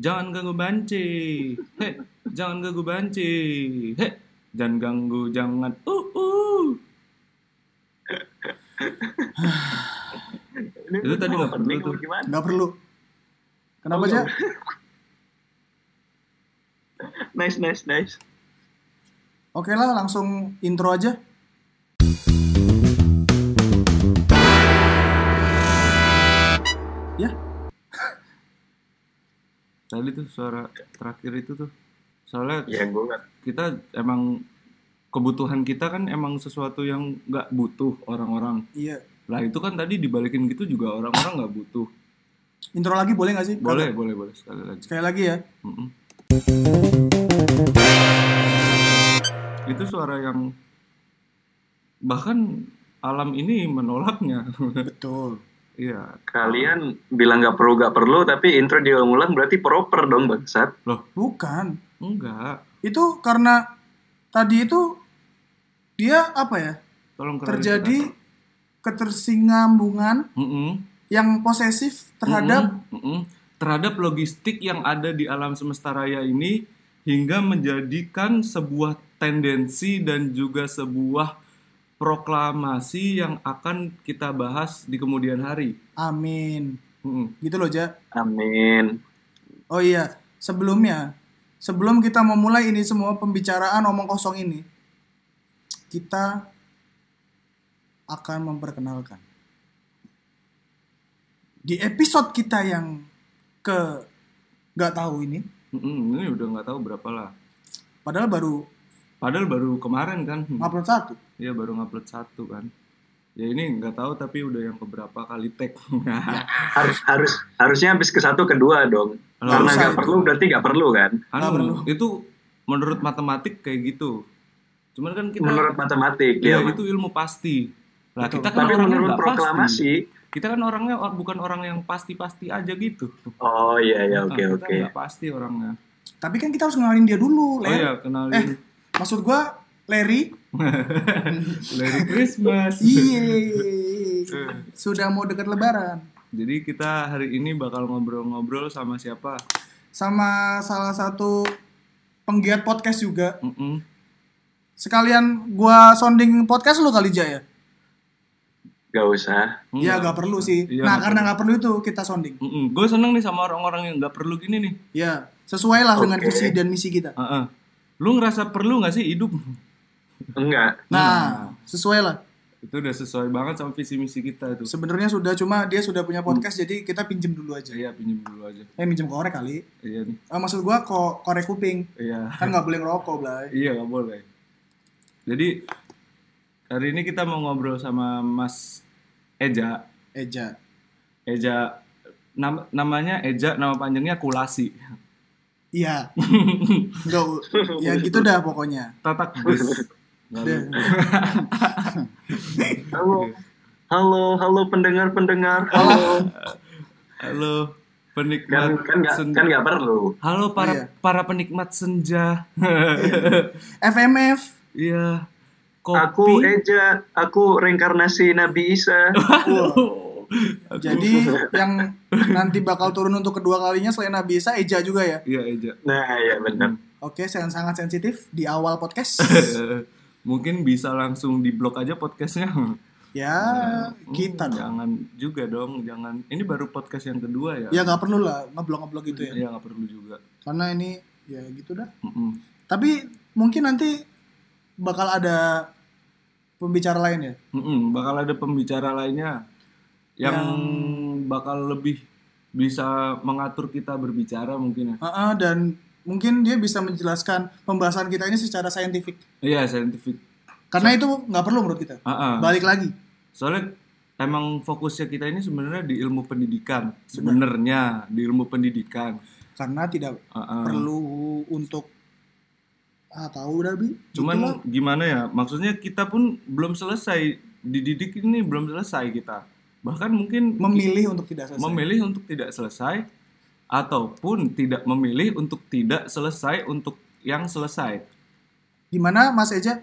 Jangan ganggu banci. Hei, jangan ganggu banci. Hei, jangan ganggu, jangan. Uh, uh. Ini Itu tadi nggak perlu tuh. Nggak perlu. Kenapa aja? Nice, nice, nice. Oke lah, langsung intro aja. Tadi tuh suara terakhir itu tuh. Soalnya Ya gue kita emang kebutuhan kita kan emang sesuatu yang nggak butuh orang-orang. iya. Lah itu kan tadi dibalikin gitu juga orang-orang nggak butuh. Intro lagi boleh nggak sih? Boleh, boleh, boleh sekali lagi. Sekali lagi ya. Mm-mm. Itu suara yang bahkan alam ini menolaknya. Betul. Iya. Kalian bilang nggak perlu nggak perlu, tapi intro diulang-ulang berarti proper dong bangsat. Loh, Bukan. enggak. Itu karena tadi itu dia apa ya? Tolong Terjadi ketersingambungan Mm-mm. yang posesif terhadap Mm-mm. Mm-mm. terhadap logistik yang ada di alam semesta raya ini hingga menjadikan sebuah tendensi dan juga sebuah proklamasi yang akan kita bahas di kemudian hari. amin. Mm-mm. Gitu loh, Ja. Amin. Oh iya, sebelumnya, sebelum kita memulai ini semua pembicaraan omong kosong ini, kita akan memperkenalkan. Di episode kita yang ke nggak tahu ini, Mm-mm. Ini udah nggak tahu berapa lah. padahal baru Padahal baru kemarin kan. upload satu. Iya baru ngupload satu kan. Ya ini nggak tahu tapi udah yang keberapa kali tag. Harus harus harusnya habis ke satu kedua dong. Nggak Karena nggak itu. perlu berarti nggak perlu kan? Nggak perlu. anu, itu menurut matematik kayak gitu. Cuman kan kita Menurut matematik Iya, ya. itu ilmu pasti. Lah Betul. kita kan Tapi menurut proklamasi, pasti. Kita kan orangnya or- bukan orang yang pasti-pasti aja gitu. oh iya ya Nah, oke kita oke. nggak pasti orangnya. Tapi kan kita harus kenalin dia dulu, Oh Ler. iya, kenalin Eh. Maksud gua Larry. Merry Christmas. Iya. Sudah mau dekat lebaran. Jadi kita hari ini bakal ngobrol-ngobrol sama siapa? Sama salah satu penggiat podcast juga. Mm-mm. Sekalian gua sounding podcast lu kali Ja ya? Gak usah. Ya Enggak. nggak perlu sih. Iya, nah nggak karena nggak perlu itu kita sounding. Gue seneng nih sama orang-orang yang nggak perlu gini nih. Ya sesuai lah dengan Oke. visi dan misi kita. Heeh. Lu ngerasa perlu nggak sih hidup? Enggak. Nah sesuai lah. Itu udah sesuai banget sama visi misi kita itu. Sebenarnya sudah cuma dia sudah punya podcast jadi kita pinjem dulu aja. Iya pinjem dulu aja. Eh minjem korek kali. Iya nih. Eh, maksud gua kok korek kuping Iya. kan nggak boleh ngerokok Blay. Iya nggak boleh. Jadi hari ini kita mau ngobrol sama Mas Eja. Eja. Eja nam- namanya Eja, nama panjangnya Kulasi. Iya. Enggak. Ya gitu dah pokoknya. Tatak bus. Halo. Halo, halo pendengar-pendengar. Halo. Halo kan penikmat kan nggak sen- kan nggak perlu. Halo para Iya. para penikmat senja. FMF. Iya. Aku Kopi. Eja, aku reinkarnasi Nabi Isa. Jadi yang nanti bakal turun untuk kedua kalinya selain Nabi Isa Eja juga ya. Iya Eja. Nah, ya benar. Oke, sangat sangat sensitif di awal podcast. Mungkin bisa langsung di blok aja podcastnya. ya, kita Hmm, dong. Jangan juga dong, jangan. Ini baru podcast yang kedua ya. Ya nggak perlu lah ngeblok-ngeblok gitu ya. Iya nggak perlu juga. Karena ini ya gitu dah. Mm-mm. Tapi mungkin nanti bakal ada pembicara lain ya. Mm-mm, Bakal ada pembicara lainnya yang, Yang- bakal lebih bisa mengatur kita berbicara mungkin ya. Heeh, dan mungkin dia bisa menjelaskan pembahasan kita ini secara saintifik. Iya, scientific. Karena itu nggak perlu menurut kita. Ah, ah. Balik lagi. Soalnya emang fokusnya kita ini sebenarnya di ilmu pendidikan. Sebenarnya di ilmu pendidikan. Karena tidak Ah, ah. perlu untuk ah tahu dah bi. Cuman Gitulah. gimana ya? Maksudnya kita pun belum selesai dididik ini belum selesai kita. Bahkan mungkin memilih untuk tidak selesai. memilih untuk tidak selesai ataupun tidak memilih untuk tidak selesai untuk yang selesai. Gimana Mas Eja?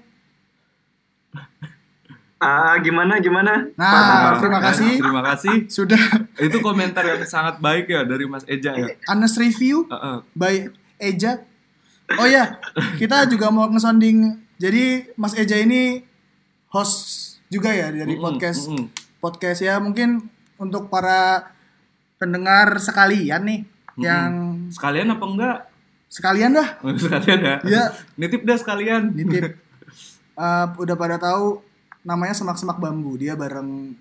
Ah, gimana gimana? Nah, Pak terima kasih. Terima kasih. Sudah Itu komentar yang sangat baik ya dari Mas Eja ya. honest review Heeh. by Eja. Oh ya, kita juga mau ngesonding. Jadi Mas Eja ini host juga ya dari Mm-mm, podcast mm-mm. Podcast ya mungkin untuk para pendengar sekalian nih yang Sekalian apa enggak? sekalian dah sekalian ya. Iya. Nitip dah sekalian. nitip Eh, udah pada tahu namanya semak-semak bambu dia bareng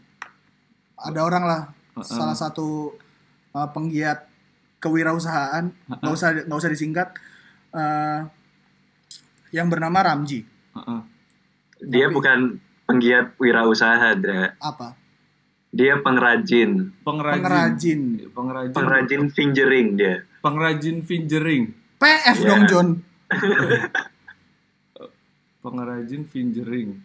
ada orang lah salah satu eh, penggiat kewirausahaan nggak usah nggak usah disingkat Eh, yang bernama Ramji Heeh. Dia bukan penggiat wirausaha, Dra. apa Dia pengrajin. Pengrajin. pengrajin Pengrajin. Pengrajin fingering dia. Pengrajin fingering. PF Iya. dong John Pengrajin fingering.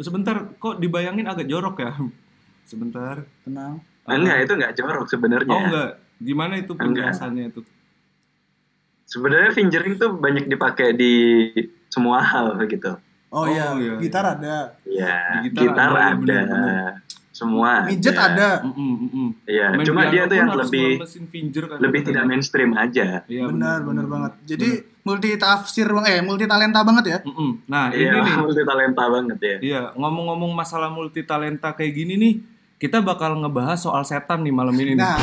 Sebentar, kok dibayangin agak jorok ya? Sebentar. tenang Enggak, itu enggak jorok sebenarnya. Oh enggak. Gimana itu penjelasannya itu? Sebenarnya fingering tuh banyak dipakai di semua hal gitu. oh, Oh, iya iya, gitar ada Iya, gitar gitar, ada, iya, ada, bener-bener. Semua. mijet ada Mm-mm, mm-mm. Iya, Main cuma dia tuh yang lebih mesin finger kan lebih katanya. tidak mainstream aja. Iya, benar benar banget jadi multi tafsir eh multi talenta banget ya Mm-mm. Nah, Iya, ini nih. multi talenta banget ya. Iya, ngomong-ngomong masalah multi talenta kayak gini nih, kita bakal ngebahas soal setan nih malam ini nih. nah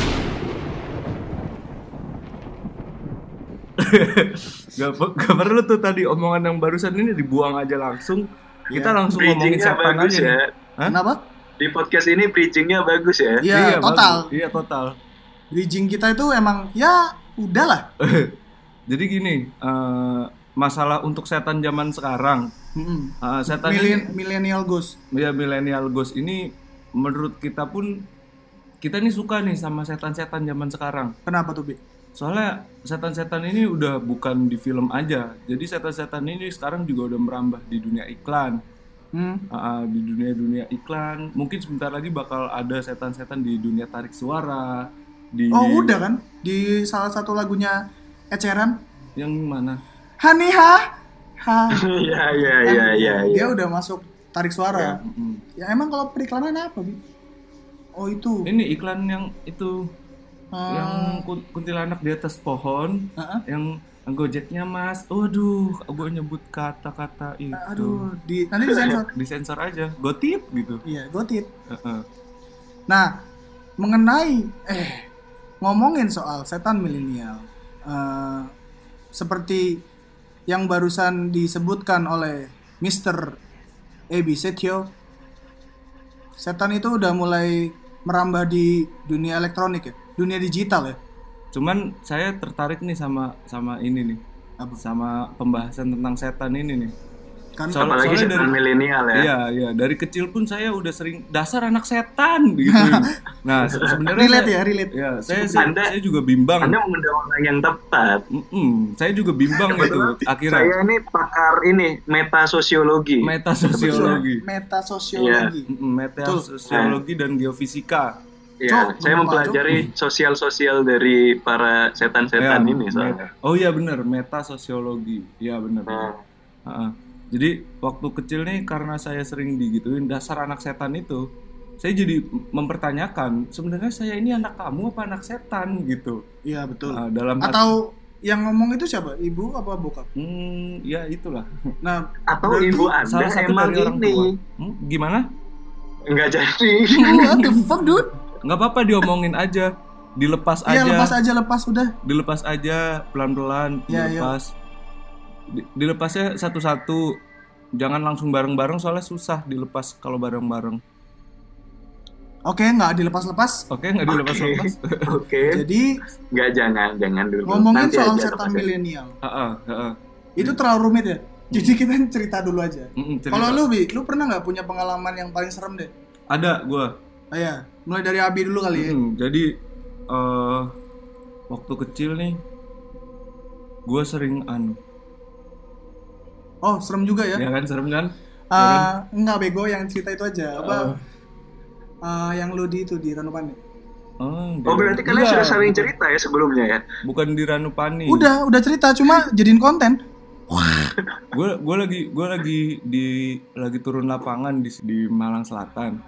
Gak, gak perlu tuh tadi omongan yang barusan ini dibuang aja langsung. Kita Iya. langsung ngomongin setan aja ya. nih. Hah? kenapa Di podcast ini bridgingnya bagus ya. iya total bagus. Iya, total. bridging kita itu emang ya udahlah Jadi gini, eh, masalah untuk setan zaman sekarang, eh, setan ini, millennial ghost ya millennial ghost ini, menurut kita pun, kita nih suka nih sama setan-setan zaman sekarang. kenapa tuh bi Soalnya setan-setan ini udah bukan di film aja. Jadi setan-setan ini sekarang juga udah merambah di dunia iklan. Hmm. Ah, di dunia-dunia iklan. Mungkin sebentar lagi bakal ada setan-setan di dunia tarik suara. Di oh udah kan di salah satu lagunya Eceran yang mana? Hani ha iya, Kan iya, iya. dia udah masuk tarik suara Mm-mm. ya emang kalau periklanan apa bi oh itu Ini iklan yang itu Ah, yang kun- kuntilanak di atas pohon, ah, ah. yang gojeknya mas. Waduh, gue nyebut kata-kata itu. aduh di nanti disensor Disensor aja, gotip gitu. iya gotit Heeh. Nah, mengenai eh ngomongin soal setan milenial, eh, seperti yang barusan disebutkan oleh Mr. Ebi Setio, setan itu udah mulai merambah di dunia elektronik ya, dunia digital ya. Cuman saya tertarik nih sama sama ini nih, Apa? sama pembahasan tentang setan ini nih. Kan Soal- Apalagi soalnya setan dari- milenial ya. Iya, iya. Dari kecil pun saya udah sering dasar anak setan gitu. nah, se- sebenarnya relate saya- ya, relate. Ya, saya saya, Anda- saya juga bimbang. Anda mengundang orang yang tepat. Mm-mm, saya juga bimbang gitu. Akhirnya Saya ini pakar ini meta sosiologi. meta sosiologi, Meta sosiologi. Mm-mm, meta Betul. sosiologi dan geofisika. Ya, Cok, saya mempelajari sosial-sosial dari para setan-setan Ya, ini soalnya. Oh iya benar, meta sosiologi. Iya benar. Nah, Heeh. Jadi waktu kecil nih karena saya sering digituin dasar anak setan itu, saya jadi mempertanyakan sebenarnya saya ini anak kamu apa anak setan gitu. Iya betul. Nah, dalam hati- Atau yang ngomong itu siapa? Ibu apa bokap? Hmm, ya itulah. Nah, atau Berarti ibu Anda Salah satu emang dari orang ini tua. Hmm, gimana? enggak jadi. what the fuck dude? Nggak apa-apa diomongin aja, dilepas Iya aja, lepas aja lepas udah. dilepas aja pelan-pelan, Ya, dilepas. Di- dilepasnya satu-satu, jangan langsung bareng-bareng soalnya susah dilepas kalau bareng-bareng. Oke nggak dilepas-lepas. Oke, nggak dilepas-lepas. Oke. Jadi Enggak jangan, jangan dulu. ngomongin Nanti soal setan milenial, Heeh, heeh. itu terlalu rumit ya. Jadi kita cerita dulu aja. Cerita. Kalau lu bi, lu pernah nggak punya pengalaman yang paling serem deh? ada gua. Ah, ya, mulai dari Abi dulu kali ya. Mm, jadi eh waktu kecil nih gua sering anu. Oh serem juga ya. Ya kan serem kan? Ah, Enggak bego yang cerita itu aja. Apa? Oh. ah, yang lu di itu di Ranupani. Oh, Oh, berarti kalian Enggak, sudah saling cerita ya sebelumnya ya? Bukan di Ranupani. Udah, udah cerita cuma jadiin konten. gue gue lagi gue lagi di lagi turun lapangan di di Malang Selatan.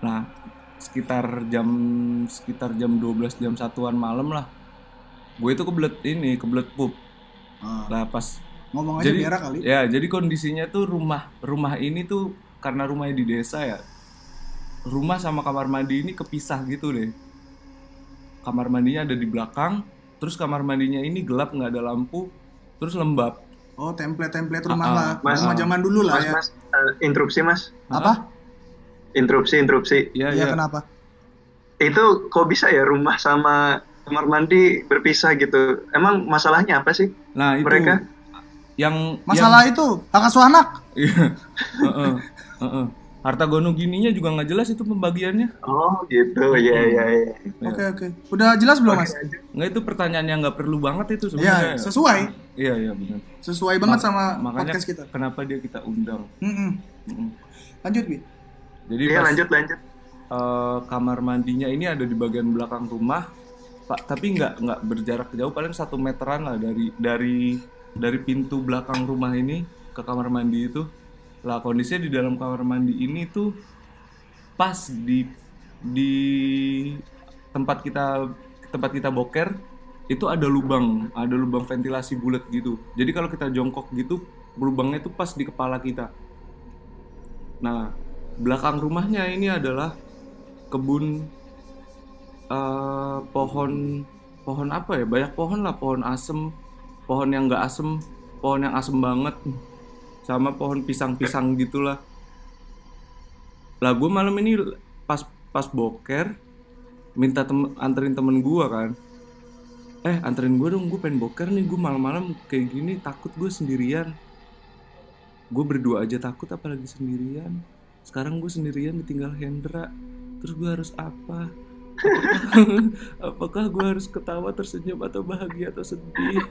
Nah sekitar jam sekitar jam 12 jam satuan malam lah gue itu kebelet ini kebelet pup Ah, lah pas ngomong aja jadi biara kali. ya jadi kondisinya tuh rumah rumah ini tuh karena rumahnya di desa ya rumah sama kamar mandi ini kepisah gitu deh kamar mandinya ada di belakang terus kamar mandinya ini gelap nggak ada lampu terus lembab Oh, template-template rumah Ah, ah, lah. Mas. Rumah zaman dulu lah Mas, ya. mas, eh, interupsi mas, Apa? Interupsi, interupsi. ya Iya, ya kenapa? Itu kok bisa ya rumah sama kamar mandi berpisah gitu? Emang masalahnya apa sih nah itu mereka? yang Masalah itu hak asuh anak. yang, Iya. Heeh, heeh. harta gono gininya juga nggak jelas itu pembagiannya Oh gitu, ya ya ya. Oke, oke. Udah jelas belum, Mas? nggak itu pertanyaan yang nggak perlu banget itu Iya, sebenarnya sesuai. iya iya benar Sesuai banget sama makanya podcast kita. kenapa dia kita undang Mm-mm. Mm-mm. Lanjut, Bi. Jadi Iya pas- lanjut lanjut. eh, kamar mandinya ini ada di bagian belakang rumah pak. Tapi nggak nggak berjarak jauh paling satu meteran lah dari dari dari pintu belakang rumah ini ke kamar mandi itu. Lah kondisinya di dalam kamar mandi ini tuh pas di di tempat kita tempat kita boker itu ada lubang ada lubang ventilasi bulat gitu. Jadi kalau kita jongkok gitu lubangnya itu pas di kepala kita. Nah belakang rumahnya ini adalah kebun eh, pohon pohon apa ya? Banyak pohon lah pohon asem pohon yang nggak asem pohon yang asem banget sama pohon pisang-pisang gitulah. Lah gue malam ini pas pas boker minta tem anterin temen gue kan. Eh anterin gue dong gue pengen boker nih gue malam-malam kayak gini takut gue sendirian. Gue berdua aja takut apalagi sendirian sekarang gue sendirian ditinggal Hendra. Terus gue harus apa? Apakah gue harus ketawa tersenyum atau bahagia atau sedih?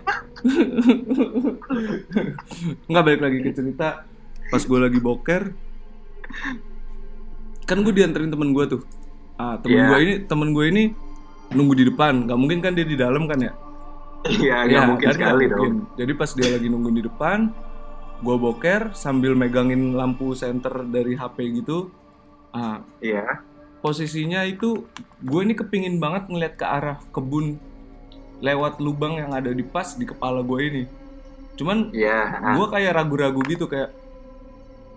Nggak balik lagi ke cerita. Pas gue lagi boker kan gue dianterin temen gue tuh. Ah temen Iya. gue ini temen gue ini nunggu di depan. Nggak mungkin kan dia di dalam kan ya? Iya nggak Ya, mungkin kan? sekali dong. Jadi pas dia lagi nungguin di depan, gue boker sambil megangin lampu senter dari HP gitu. Ah, Iya. posisinya itu gue ini kepingin banget ngeliat ke arah kebun lewat lubang yang ada di pas di kepala gue ini. Cuman Iya. ah. gue kayak ragu-ragu gitu kayak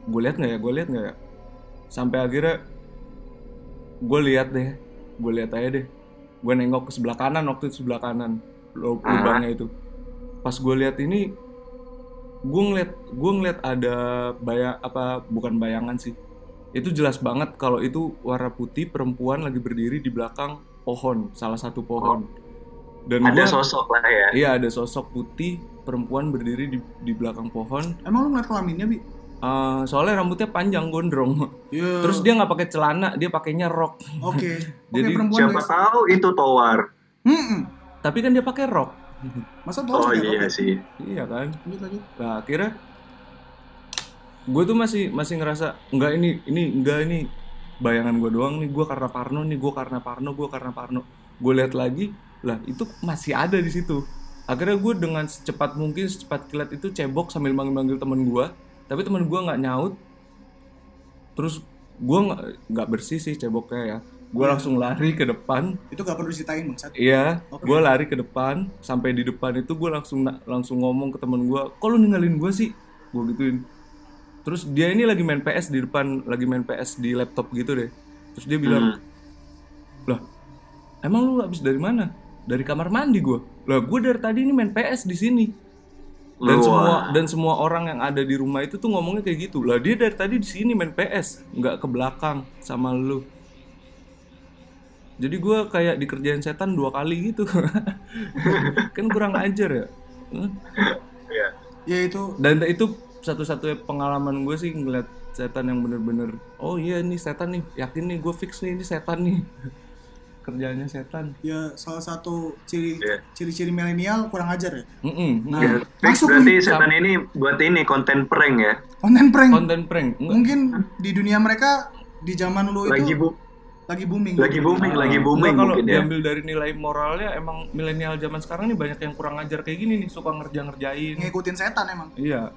gue lihat nggak ya, gue lihat nggak ya. Sampai akhirnya gue lihat deh, gue lihat aja deh. Gue nengok ke sebelah kanan waktu itu sebelah kanan Ah. lubangnya itu. Pas gue lihat ini, gue ngeliat gue ngeliat ada bayang apa bukan bayangan sih. Itu jelas banget kalau itu warna putih perempuan lagi berdiri di belakang pohon, salah satu pohon. Dan Ada gua- sosok lah ya. Iya ada sosok putih perempuan berdiri di, di belakang pohon. Emang lu ngeliat kelaminnya, Bi? Eh, soalnya rambutnya panjang gondrong. Iya. Terus dia nggak pakai celana, dia pakainya rok. Oke. Oke, Jadi perempuan Siapa guys. tahu itu towar. Mm-mm. Tapi kan dia pakai rok. Masa tuh Oh iya rok? sih. iya kan. Lanjut, lanjut. Nah akhirnya gue tuh masih masih ngerasa nggak ini ini enggak ini bayangan gue doang nih gue karena Parno nih gue karena Parno gue karena Parno gue lihat lagi lah itu masih ada di situ akhirnya gue dengan secepat mungkin secepat kilat itu cebok sambil manggil-manggil temen gue tapi temen gue nggak nyaut terus gue nggak nggak bersih sih ceboknya ya gue langsung lari ke depan Itu gak perlu diceritain, Bang. Sat. Iya, Oke. gue lari ke depan, sampai di depan itu gue langsung langsung ngomong ke temen gue, kok lu ninggalin gue sih? Gue gituin. Terus dia ini lagi main PS di depan, lagi main PS di laptop gitu deh. Terus dia bilang, Hmm. lah, emang lu habis dari mana? Dari kamar mandi gue. Lah, gue dari tadi ini main PS di sini. Dan Wah. semua dan semua orang yang ada di rumah itu tuh ngomongnya kayak gitu. Lah, dia dari tadi di sini main PS, nggak ke belakang sama lu. Jadi gue kayak dikerjain setan dua kali gitu. kan kurang ajar ya. Hmm? Iya. Ya itu Dan itu satu-satunya pengalaman gue sih ngeliat setan yang bener-bener oh iya ini setan nih yakin nih gue fix nih ini setan nih kerjanya setan ya salah satu ciri Iya. ciri-ciri milenial kurang ajar ya. Mm-mm, Nah, Ya, fix masuk berarti nih setan ini buat ini konten prank ya. konten prank. konten prank Mungkin di dunia mereka di zaman lu itu Lagi bu, lagi booming. Lagi booming, lagi Ah, booming kalau ya. diambil dari nilai moralnya emang milenial zaman sekarang nih banyak yang kurang ajar kayak gini nih suka ngerja-ngerjain Ngikutin setan emang. iya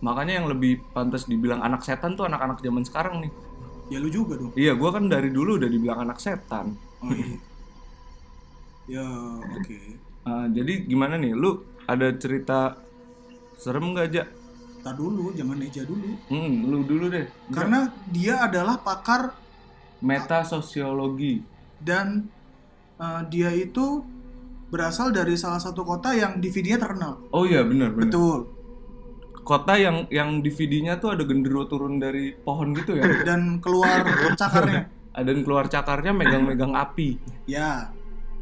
makanya yang lebih pantas dibilang anak setan tuh anak-anak zaman sekarang nih Ya lu juga dong. iya gua kan dari dulu udah dibilang anak setan Oh, iya. ya oke. Ah, jadi gimana nih lu ada cerita serem nggak aja Tak dulu, jangan Eja dulu. hmm, lu dulu deh Karena dia adalah pakar meta sosiologi dan uh, dia itu berasal dari salah satu kota yang DVD-nya terkenal. oh iya benar benar Betul. kota yang yang DVD-nya tuh ada genderuwo turun dari pohon gitu ya Dan keluar cakarnya. ada yang keluar cakarnya megang-megang api Ya.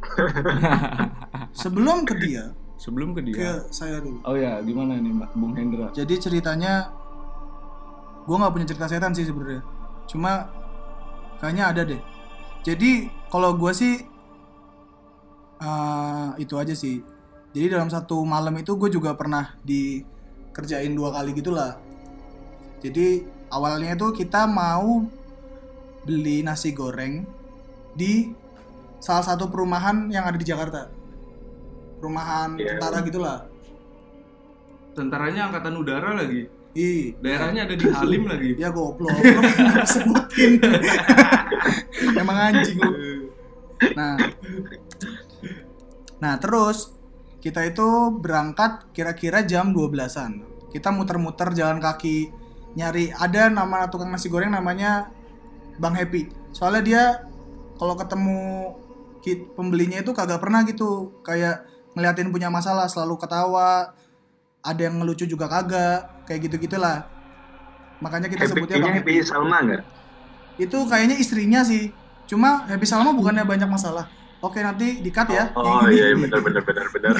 Sebelum ke dia, sebelum ke dia ke saya dulu. oh ya gimana nih Mbak Bung Hendra Jadi ceritanya gue nggak punya cerita setan sih sebenarnya. Cuma kayaknya ada deh. Jadi kalau gue sih eh, itu aja sih. Jadi dalam satu malam itu gue juga pernah dikerjain dua kali gitulah. Jadi awalnya itu kita mau beli nasi goreng di salah satu perumahan yang ada di Jakarta. Perumahan Iya. tentara gitulah. tentaranya angkatan udara lagi Ih, daerahnya ada di Halim lagi Ya goblok, lu sebutin. Emang anjing lu. Nah. Nah, terus kita itu berangkat kira-kira jam 12-an. Kita muter-muter jalan kaki nyari ada nama tukang nasi goreng namanya Bang Happy. Soalnya dia kalau ketemu pembelinya itu kagak pernah gitu kayak ngeliatin punya masalah selalu ketawa ada yang ngelucu juga kagak kayak gitu gitulah makanya kita sebutnya Happy-nya Bang Happy Salma nggak? Itu kayaknya istrinya sih cuma Happy Salma bukannya banyak masalah oke nanti dikat ya Oh ini. iya iya, benar benar benar benar.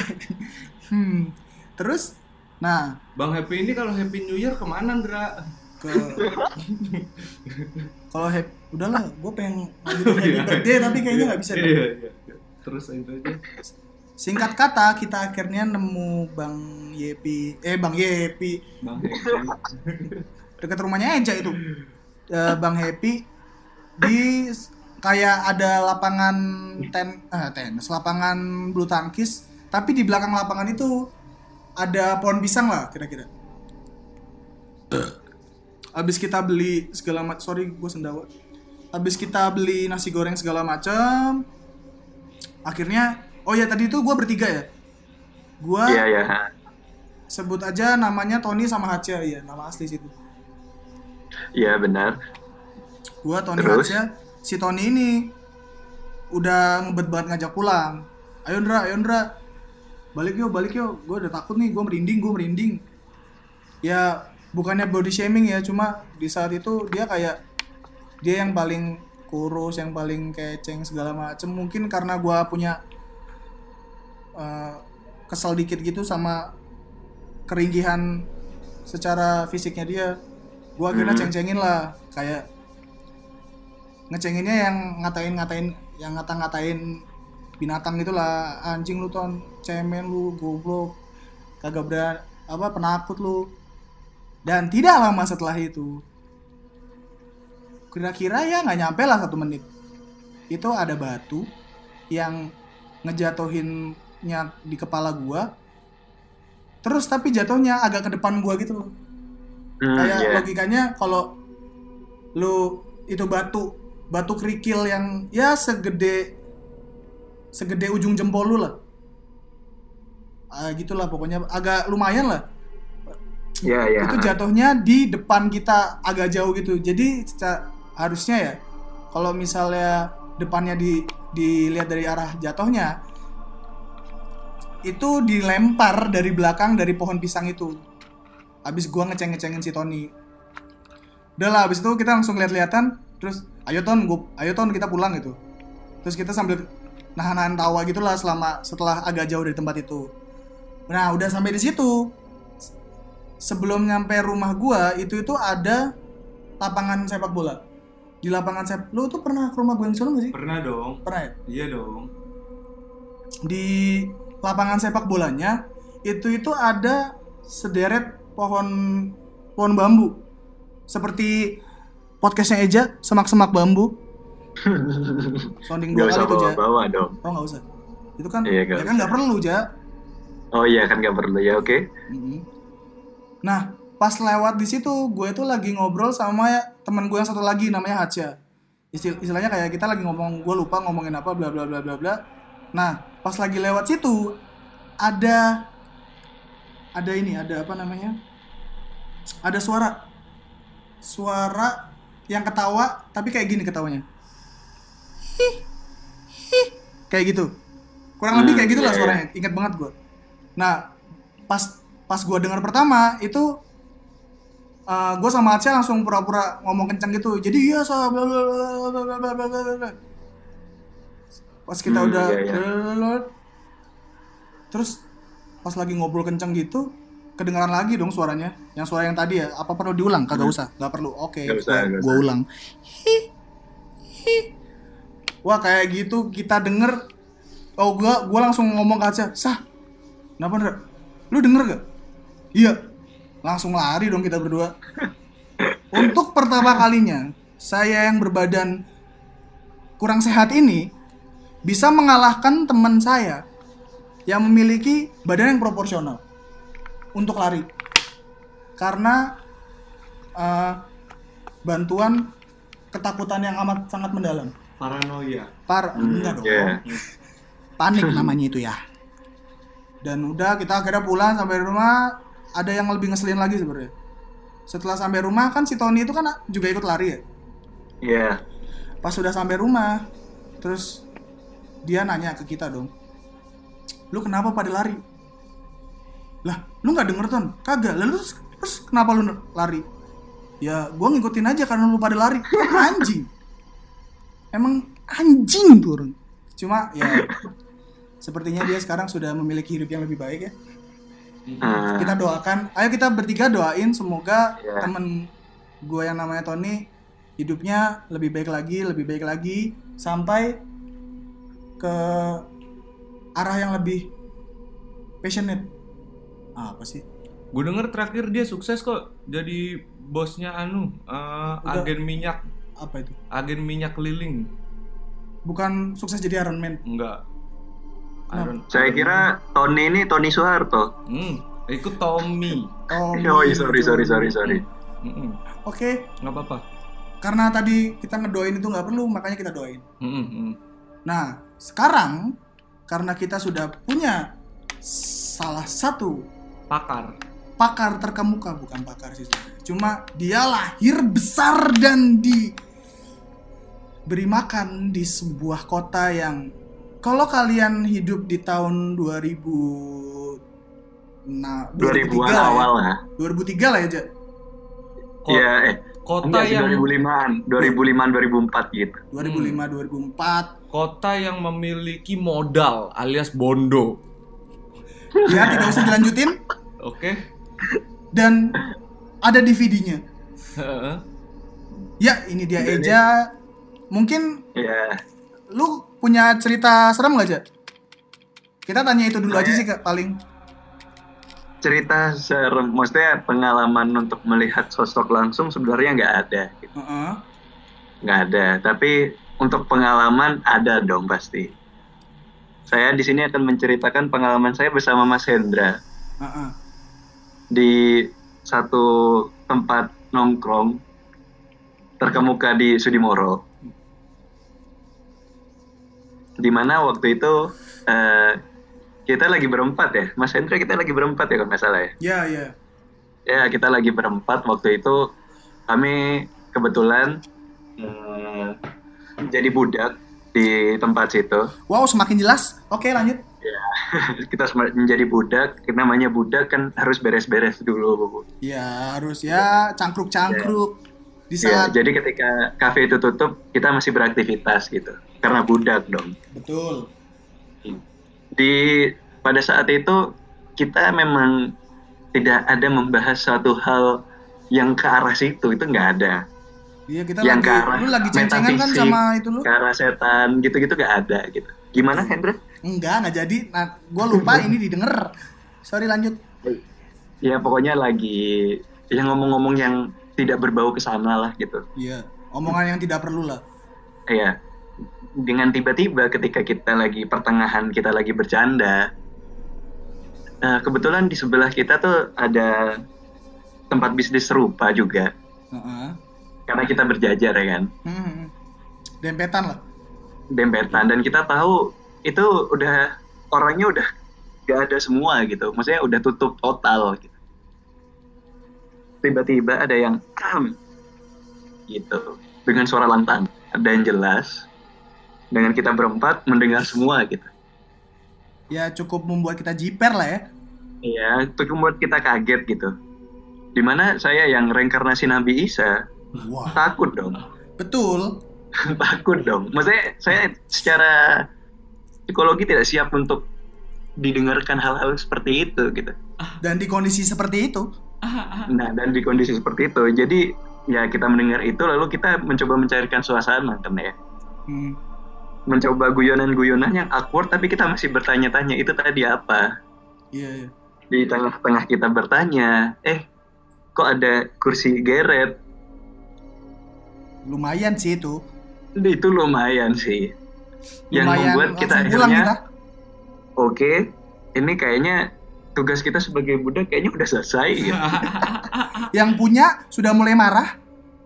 hmm. terus nah Bang Happy ini kalau Happy New Year ke mana Ndra? ke kalau happy udahlah gue pengen lanjutin happy birthday tapi kayaknya nggak bisa deh. Iya, iya, iya. Terus itu aja. singkat kata kita akhirnya nemu bang Yepi eh bang Yepi Bang Happy. dekat rumahnya Eja itu Eh, bang Happy di kayak ada lapangan ten eh, tenis lapangan bulu tangkis tapi di belakang lapangan itu ada pohon pisang lah kira-kira habis kita beli segala macam sorry gue sendawa habis kita beli nasi goreng segala macam akhirnya oh ya tadi itu gue bertiga ya gue Iya iya. sebut aja namanya Tony sama Haja ya nama asli situ Iya benar. Gua Tony Terus? Haja si Tony ini udah ngebet banget ngajak pulang. Ayo Ndra ayo Ndra. Balik yuk balik yuk. Gue udah takut nih gue merinding gue merinding. Ya bukannya body shaming ya cuma di saat itu dia kayak dia yang paling kurus yang paling keceng segala macem. Mungkin karena gua punya eh, kesel dikit gitu sama keringgihan secara fisiknya dia gua akhirnya Hmm. ceng-cengin lah. Kayak ngecenginnya yang ngatain-ngatain yang ngata-ngatain binatang gitulah. Anjing lu ton. Cemen lu goblok. Kagak berani apa penakut lu. Dan tidak lama setelah itu kira-kira ya nggak nyampe lah satu menit itu ada batu yang ngejatuhinnya di kepala gua. Terus tapi jatuhnya agak ke depan gua gitu loh. Hmm, kayak iya. logikanya kalau lu itu batu batu kerikil yang ya segede segede ujung jempol lu lah. Ah, gitulah pokoknya. Agak lumayan lah. Iya iya. itu jatuhnya di depan kita agak jauh gitu. Jadi harusnya ya kalau misalnya depannya di dilihat dari arah jatuhnya itu dilempar dari belakang dari pohon pisang itu. Habis gua ngeceng-ngecengin si Tony. Udah lah habis itu kita langsung lihat-lihatan terus ayo ton gua ayo ton kita pulang gitu. Terus kita sambil nahan-nahan tawa gitulah selama setelah agak jauh dari tempat itu. Nah udah sampai di situ. Sebelum nyampe rumah gua itu itu ada lapangan sepak bola. Di lapangan sepak lu tuh pernah ke rumah gua yang Solo gak sih? Pernah dong. pernah ya? Iya dong. di lapangan sepak bolanya itu itu ada sederet pohon pohon bambu. Seperti podcastnya Eja semak-semak bambu. Sounding dua kali tuh Ja. bawa-bawa dong. Oh nggak usah. Itu kan, Iya, nggak ya kan nggak perlu Ja. Oh iya kan gak perlu ya oke. Mhm. Nah, pas lewat di situ, gue tuh lagi ngobrol sama teman gue yang satu lagi namanya Hacha. Istil- istilahnya kayak kita lagi ngomong, gue lupa ngomongin apa, bla bla bla bla bla. Nah, pas lagi lewat situ, ada ada ini, ada apa namanya? Ada suara, suara yang ketawa tapi kayak gini ketawanya kayak gitu kurang lebih kayak gitulah suaranya ingat banget gue nah pas pas gue dengar pertama itu uh, gue sama Aceh langsung pura-pura ngomong kencang gitu jadi iya so pas kita udah terus pas lagi ngobrol kencang gitu kedengaran lagi dong suaranya. Yang suara yang tadi ya. Apa perlu diulang? Kagak usah. Gak perlu. Oke. Nggak usah, nggak Gue usah. ulang. Hi, hi. Wah kayak gitu kita denger. Oh gua gua langsung ngomong ke Aca. Sah. Kenapa Ndra? Lu denger gak? Iya. Langsung lari dong kita berdua. Untuk pertama kalinya, saya yang berbadan kurang sehat ini bisa mengalahkan teman saya yang memiliki badan yang proporsional untuk lari. Karena eh, bantuan ketakutan yang amat sangat mendalam. Paranoia. Par Hmm, enggak dong. iya. Panik namanya itu ya. Dan udah kita akhirnya pulang sampai rumah ada yang lebih ngeselin lagi sebenarnya. Setelah sampai rumah kan si Tony itu kan juga ikut lari ya. Iya. Pas sudah sampai rumah, terus dia nanya ke kita dong. Lu kenapa pada lari? Lah, lu nggak denger ton? Kagak. Lalu terus, terus kenapa lu lari? Ya, gua ngikutin aja karena lu pada lari. Anjing. Emang anjing tuh orang. Cuma ya sepertinya dia sekarang sudah memiliki hidup yang lebih baik ya. Ah, Kita doakan. Ayo kita bertiga doain semoga Iya. temen gue yang namanya Tony hidupnya lebih baik lagi, lebih baik lagi sampai ke arah yang lebih passionate. Apa sih? Gue denger terakhir dia sukses kok jadi bosnya anu eh, Udah. agen minyak, Apa itu? agen minyak keliling. Bukan sukses jadi Iron Man. Enggak. Iron- saya kira Tony ini Tony Soeharto. Hmm, ikut Tommy. Oh, Oh, iya, sorry sorry sorry sorry. Mm-mm. Oke, Nggak apa-apa. karena tadi kita ngedoain itu nggak perlu, makanya kita doain. Mm-mm, mm. Nah, sekarang karena kita sudah punya salah satu Pakar. pakar terkemuka bukan pakar sih sebenarnya. cuma dia lahir besar dan di beri makan di sebuah kota yang kalau kalian hidup di tahun 2000 nah 2000-an lah ya. awal lah. 2003 lah ya Ja. Ko- Iya, eh Kota yang 2005-an, 2005-an 2004 gitu. 2005 2004 kota yang memiliki modal alias bondo. ya tidak usah dilanjutin Oke. dan ada DVD-nya Heeh. ya ini dia Eja mungkin Iya. lu punya cerita serem gak, Ja? Kita tanya itu dulu aja sih, Kak, paling. Cerita serem, maksudnya pengalaman untuk melihat sosok langsung sebenarnya nggak ada. gitu. Heeh. Nggak ada, tapi untuk pengalaman ada dong pasti. Saya di sini akan menceritakan pengalaman saya bersama Mas Hendra Heeh. Di satu tempat nongkrong terkemuka di Sudimoro. Di mana waktu itu eh, kita lagi berempat ya, Mas Hendra kita lagi berempat ya kalau nggak salah ya. Ya, ya. Ya kita lagi berempat waktu itu kami kebetulan eh, jadi budak di tempat situ. Wow, semakin jelas. Oke, lanjut. kita sem- menjadi budak, namanya budak kan harus beres-beres dulu. Ya, harus ya cangkruk-cangkruk. Di Ya, saat jadi ketika kafe itu tutup, kita masih beraktivitas gitu. Karena budak dong. betul. Di pada saat itu kita memang tidak ada membahas suatu hal yang ke arah situ, itu nggak ada. Iya, kita Yang lagi ke arah lu lagi ceng-cengan kan sama itu lu? Ke arah setan, gitu-gitu nggak ada gitu. Gimana Hendra? Enggak, enggak jadi. Nah, gua lupa ini didengar. Sorry, lanjut. Ya pokoknya lagi yang ngomong-ngomong yang tidak berbau ke sana lah gitu. Iya. Omongan yang tidak perlu lah. Iya. Dengan tiba-tiba ketika kita lagi pertengahan kita lagi bercanda, nah, kebetulan di sebelah kita tuh ada tempat bisnis serupa juga. Heeh. Karena kita berjajar ya kan, Hmm. Dempetan lah. dempetan dan kita tahu itu udah orangnya udah gak ada semua gitu. Maksudnya udah tutup total gitu. Tiba-tiba ada yang "Kam," gitu dengan suara lantang dan jelas dengan kita berempat mendengar semua gitu. Ya cukup membuat kita jiper lah ya. Iya, itu membuat kita kaget gitu. Di mana saya yang reinkarnasi Nabi Isa Wah. takut dong, Betul. takut dong. Maksudnya saya secara psikologi tidak siap untuk didengarkan hal-hal seperti itu gitu. Dan di kondisi seperti itu, Nah, dan di kondisi seperti itu, jadi ya kita mendengar itu lalu kita mencoba mencairkan suasana kan ya. hmm, Mencoba guyonan-guyonan yang awkward tapi kita masih bertanya-tanya itu tadi apa? iya iya. Di tengah-tengah kita bertanya, eh kok ada kursi geret? Lumayan sih itu. Itu lumayan sih. Yang Lumayan membuat kita akhirnya kita. oke, ini kayaknya tugas kita sebagai budak kayaknya udah selesai. gitu. Yang punya sudah mulai marah.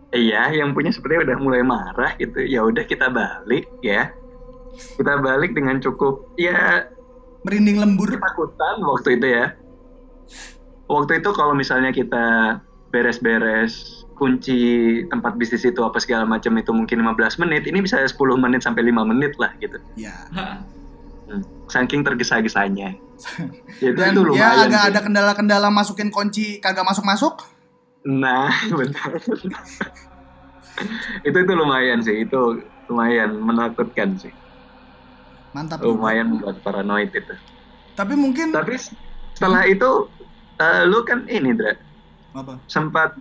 Iya, yang punya sepertinya udah mulai marah gitu. Ya udah kita balik ya. Kita balik dengan cukup ya Merinding lembur. ketakutan waktu itu ya. Waktu itu kalau misalnya kita beres-beres kunci tempat bisnis itu apa segala macam itu mungkin 15 menit, ini bisa 10 menit sampai 5 menit lah gitu. Ya. Hmm. Saking tergesa-gesanya. Jadi Dan itu ya agak sih. ada kendala-kendala masukin kunci kagak masuk-masuk. Nah, benar. itu itu lumayan sih, itu lumayan menakutkan sih. Mantap. juga. Lumayan buat paranoid itu. Tapi mungkin Tapi setelah itu eh, lu kan ini Dra, apa? sempat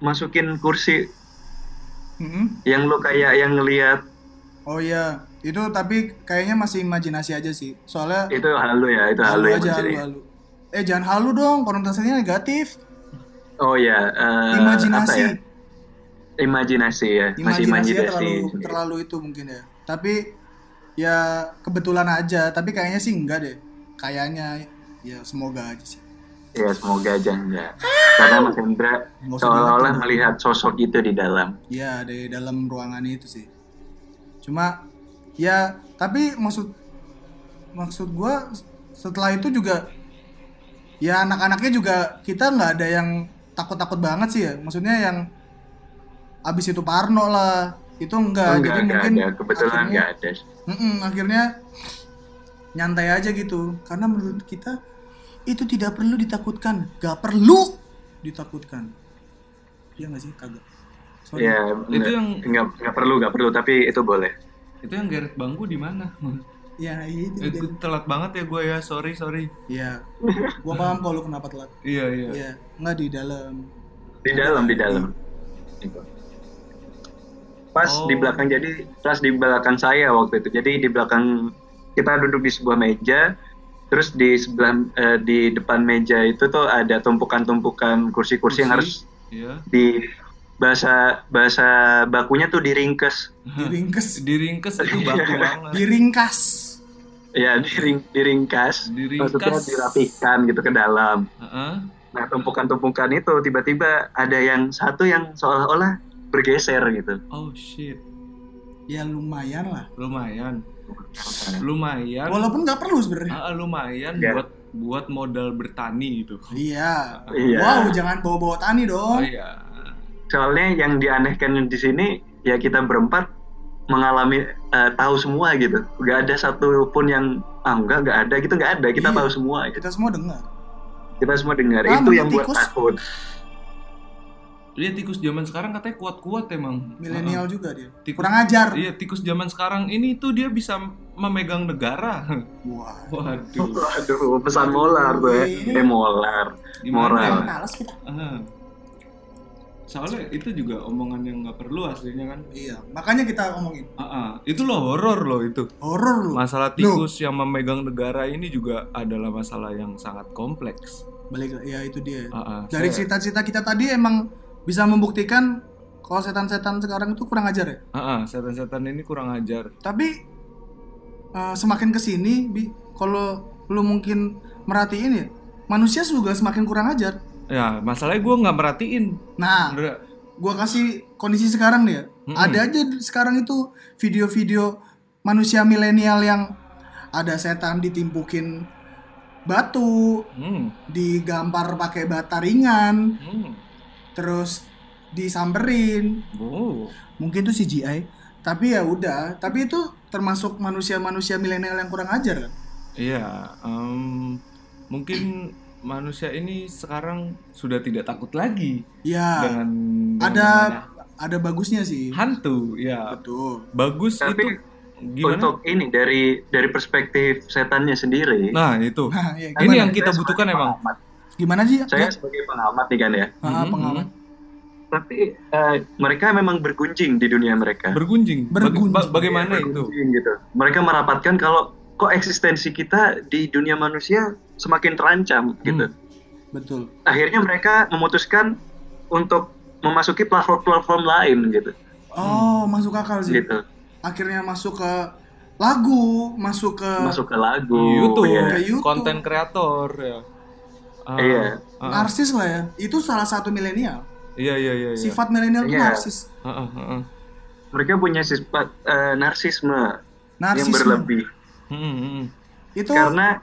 masukin kursi Mm-mm. yang lu kayak yang ngelihat Oh iya, itu tapi kayaknya masih imajinasi aja sih. Soalnya itu halu ya, itu halu, halu ya aja halu, halu. Eh jangan halu dong, konotasinya negatif. Oh ya, eh, Imajinasi. ya? Imajinasi ya, masih imajinasi. terlalu terlalu itu mungkin ya. Tapi ya kebetulan aja, tapi kayaknya sih enggak deh. Kayaknya ya semoga aja sih. Ya semoga aja enggak. Karena Mas Hendra seolah-olah diingetin. melihat sosok itu di dalam. Ya di dalam ruangan itu sih. Cuma ya tapi maksud maksud gua setelah itu juga ya anak-anaknya juga kita nggak ada yang takut-takut banget sih ya. Maksudnya yang abis itu Parno lah itu enggak, enggak, jadi enggak mungkin ada, kebetulan akhirnya, enggak ada. Mm-mm, akhirnya nyantai aja gitu karena menurut kita itu tidak perlu ditakutkan gak perlu ditakutkan iya nggak sih kagak Sorry. Ya, Itu yang- enggak, enggak perlu, enggak perlu, tapi itu boleh. Itu yang geret bangku di mana? ya itu Eh, dia. gua telat banget ya gue ya, sorry sorry. Iya, gua paham kalau lu kenapa telat. Iya iya. Iya, nggak di dalam. Di dalam, di dalam. Gitu. Pas Oh. di belakang jadi pas di belakang saya waktu itu. Jadi di belakang kita duduk di sebuah meja, terus di sebelah eh, di depan meja itu tuh ada tumpukan-tumpukan kursi-kursi yang Kursi. harus Iya. di bahasa bahasa bakunya tuh diringkes. Diringkes, Diringkes itu baku banget. diringkas. Ya, diring, diringkas. Diringkas. Maksudnya dirapikan gitu ke dalam. Heeh. Nah, tumpukan-tumpukan itu tiba-tiba ada yang satu yang seolah-olah bergeser gitu. Oh shit. Ya lumayan lah. Lumayan. Lumayan. Walaupun nggak perlu sebenarnya. Ah, lumayan Ya. buat buat modal bertani gitu. Iya. Iya. Wow, jangan bawa-bawa tani Oh dong. iya. Soalnya yang dianehkan di sini ya kita berempat mengalami eh, tahu semua gitu. Gak ada satu pun yang ah enggak enggak ada gitu nggak ada. Kita Iya. tahu semua gitu. Kita semua dengar. Kita semua dengar. Ah, itu yang buat takut. Lihat tikus zaman sekarang katanya kuat-kuat emang. Milenial Heeh. juga dia. Tikus- Kurang ajar. Iya, tikus zaman sekarang ini tuh dia bisa memegang negara. Wah. Waduh. Waduh, pesan molar tuh ya. Iya. Eh molar. Moral. Males kita. Soalnya itu juga omongan yang nggak perlu aslinya kan. Iya, makanya kita ngomongin Ah, ah. Itu loh horor loh itu. horor lu. Masalah tikus yang memegang negara ini juga adalah masalah yang sangat kompleks. Balik ya itu dia. Ah, ah. Dari cerita-cerita kita tadi emang bisa membuktikan kalau setan-setan sekarang itu kurang ajar ya. Ah, setan-setan ini kurang ajar. Tapi eh, semakin ke sini, bi, kalau lu mungkin merhatiin ya, manusia juga semakin kurang ajar. Ya, masalahnya gue nggak merhatiin. Nah, gua kasih kondisi sekarang nih ya. Mm-mm. Ada aja sekarang itu video-video manusia milenial yang ada setan ditimpukin batu, Hmm, digampar pakai bata ringan, hmm. Terus disamperin. Oh. Mungkin itu CGI, tapi ya udah. Tapi itu termasuk manusia-manusia milenial yang kurang ajar kan? Iya, em, mungkin manusia ini sekarang sudah tidak takut lagi Ya, dengan, dengan ada namanya ada bagusnya sih. hantu. Ya, Betul. bagus Tapi itu gimana? Untuk ini dari dari perspektif setannya sendiri. Nah, itu. Nah, ya, Ini yang kita butuhkan emang. Gimana sih? Saya Ya, sebagai pengamat nih kan ya. ah, Mhm, pengamat. Tapi eh, mereka memang bergunjing di dunia mereka. Bergunjing. Bergunjing. ba- bagaimana itu? bergunjing gitu. Mereka merapatkan kalau kok eksistensi kita di dunia manusia semakin terancam gitu. Hmm. Betul. Akhirnya mereka memutuskan untuk memasuki platform-platform lain gitu. Oh, masuk akal sih. Gitu. Akhirnya masuk ke lagu, masuk ke Masuk ke lagu, YouTube, ya. Ke YouTube. konten kreator ya. Ah, Iya. ah, narsis lah ya. Itu salah satu milenial. Iya, iya, iya. iya. Sifat milenial itu Iya. narsis. Ah, ah, ah, ah. Mereka punya sifat eh, narsisme yang Narsisme. berlebih. Hmm, hmm, hmm. Itu Karena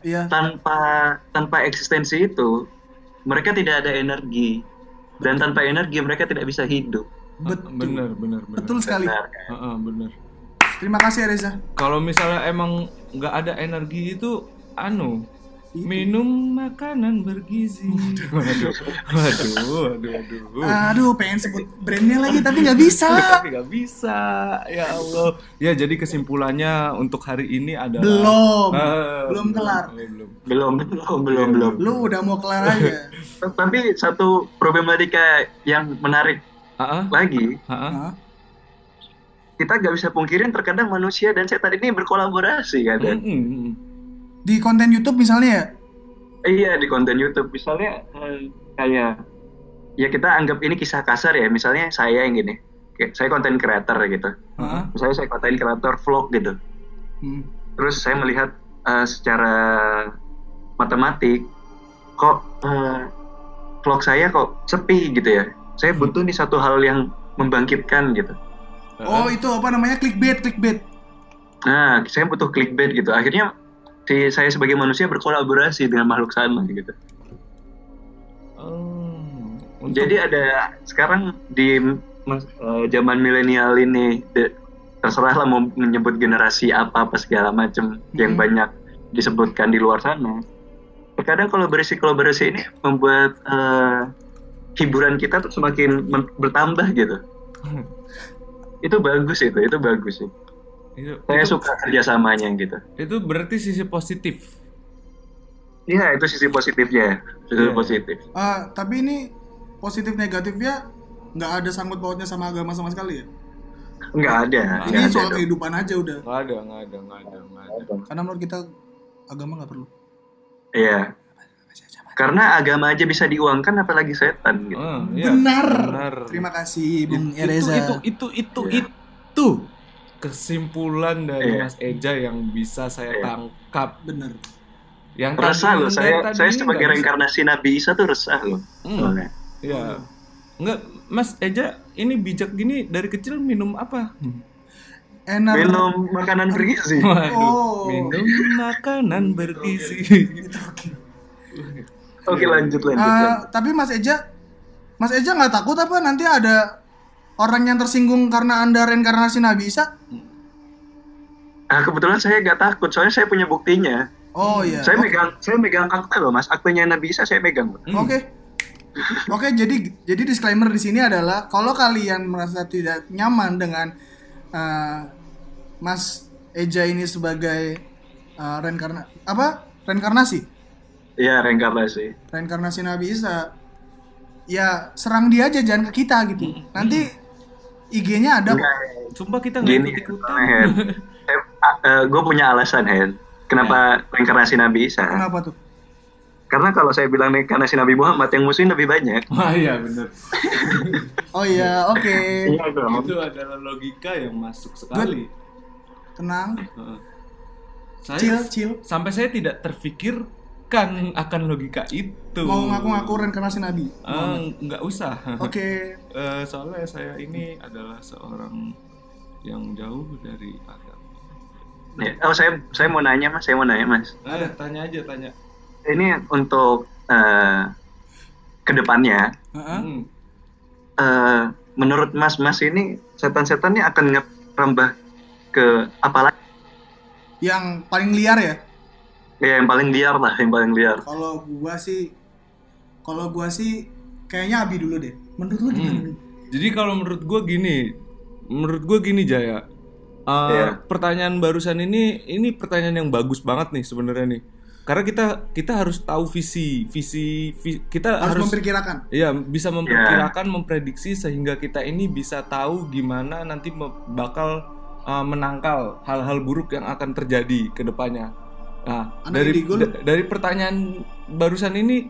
ya tanpa tanpa eksistensi itu mereka tidak ada energi dan tanpa energi mereka tidak bisa hidup. Betul. Bener, bener, bener. Betul sekali. Benar, kan? Ah, ah, bener. Terima kasih Reza. Kalau misalnya emang nggak ada energi itu, anu, Itu. minum makanan bergizi. Waduh, waduh, waduh, waduh. Aduh, pengen sebut brandnya lagi tapi nggak bisa. Tapi nggak bisa, ya Allah. Ya jadi kesimpulannya untuk hari ini adalah Belum. Ah, Belum kelar. belum, belum. Belum, belum, belum, belum. Lu udah mau kelar aja. Tapi satu problematika yang menarik Ah, ah, lagi, ah. Hah? kita nggak bisa pungkirin terkadang manusia dan setan ini berkolaborasi kan. Mm, mm, mm. Di konten YouTube misalnya ya. Iya di konten YouTube misalnya eh, kayak ya kita anggap ini kisah kasar ya misalnya saya yang gini saya konten creator gitu Hah? misalnya saya konten creator vlog gitu Hmm. terus saya melihat eh, secara matematik kok eh, vlog saya kok sepi gitu ya saya butuh nih satu hal yang membangkitkan gitu Oh, itu apa namanya? Clickbait, clickbait. nah saya butuh clickbait gitu akhirnya si saya sebagai manusia berkolaborasi dengan makhluk sana gitu Oh, untuk- Jadi ada sekarang di eh, zaman milenial ini de- terserah lah mau menyebut generasi apa apa segala macam yang Mhm. banyak disebutkan di luar sana. Terkadang kolaborasi kolaborasi ini membuat eh, hiburan kita tuh semakin bertambah gitu. itu bagus itu, itu bagus sih. Itu, Saya itu, suka kerjasamanya gitu. itu berarti sisi positif. Iya itu sisi positifnya, sisi Iya. positif. Ah, tapi ini positif negatifnya nggak ada sangkut pautnya sama agama sama sekali ya. Enggak ada. Ini nggak Ini ada soal dong. kehidupan aja udah. Nggak ada, nggak ada, nggak ada, nggak ada. Karena menurut kita agama nggak perlu. Iya. Karena agama aja bisa diuangkan apalagi setan gitu. Ah, iya, Benar. benar. Terima kasih Bung itu, Ereza. itu, itu, itu, Iya. itu kesimpulan dari Iya. Mas Eja yang bisa saya Iya. tangkap. Bener. Yang resah tadi- loh saya tadi saya sebagai reinkarnasi Nabi Isa tuh resah loh Hmm. Iya. Enggak, Mas Eja ini bijak gini dari kecil minum apa? Enak. minum makanan bergizi Waduh, Oh. minum makanan bergizi. oke lanjut lanjut, Ah, lanjut. tapi Mas Eja, Mas Eja nggak takut apa nanti ada orang yang tersinggung karena anda reinkarnasi Nabi Isa? ah kebetulan saya nggak takut soalnya saya punya buktinya Oh iya. saya Oke. megang saya megang akta loh mas aktenya Nabi Isa saya megang Hmm. Oke. Oke, jadi jadi disclaimer di sini adalah kalau kalian merasa tidak nyaman dengan uh, Mas Eja ini sebagai uh, reinkarna apa? Reinkarnasi. Iya reinkarnasi Reinkarnasi Nabi Isa. Ya, serang dia aja jangan ke kita gitu. Nanti IG-nya ada kok. Enggak, Sumpah kita nggak ikut ikutan. Hen gue punya alasan Hen kenapa reinkarnasi Nabi Isa Kenapa tuh? Karena kalau saya bilang reinkarnasi Nabi Muhammad yang musuhin lebih banyak. Wah iya bener. Oh iya, oke. Iya dong. Itu adalah logika yang masuk sekali. Tenang. Heeh. Chill, Saya chill. sampai saya tidak terfikirkan akan logika itu. Mau ngaku-ngaku reinkarnasi nabi. Eh, nggak usah. Oke. Eh, soalnya saya ini adalah seorang yang jauh dari agama. Ya, Oh saya saya mau nanya mas, saya mau nanya mas. Eh, tanya aja tanya. Ini untuk eh, ke depannya, Heeh. Hmm. eh, menurut mas mas ini setan-setan ini akan ngerambah ke apa lagi? Yang paling liar ya? Ya yang paling liar lah, yang paling liar. Kalau gua sih kalau gua sih kayaknya Abi dulu deh. Menurut lu gimana? Hmm. Jadi kalau menurut gue gini, menurut gue gini Jaya. Eh, Iya. Pertanyaan barusan ini, ini pertanyaan yang bagus banget nih sebenarnya nih. Karena kita kita harus tahu visi, visi, vi- kita Harus, harus, memperkirakan. Iya, bisa memperkirakan, memprediksi sehingga kita ini bisa tahu gimana nanti bakal uh, menangkal hal-hal buruk yang akan terjadi ke depannya. Nah, dari da- dari pertanyaan barusan ini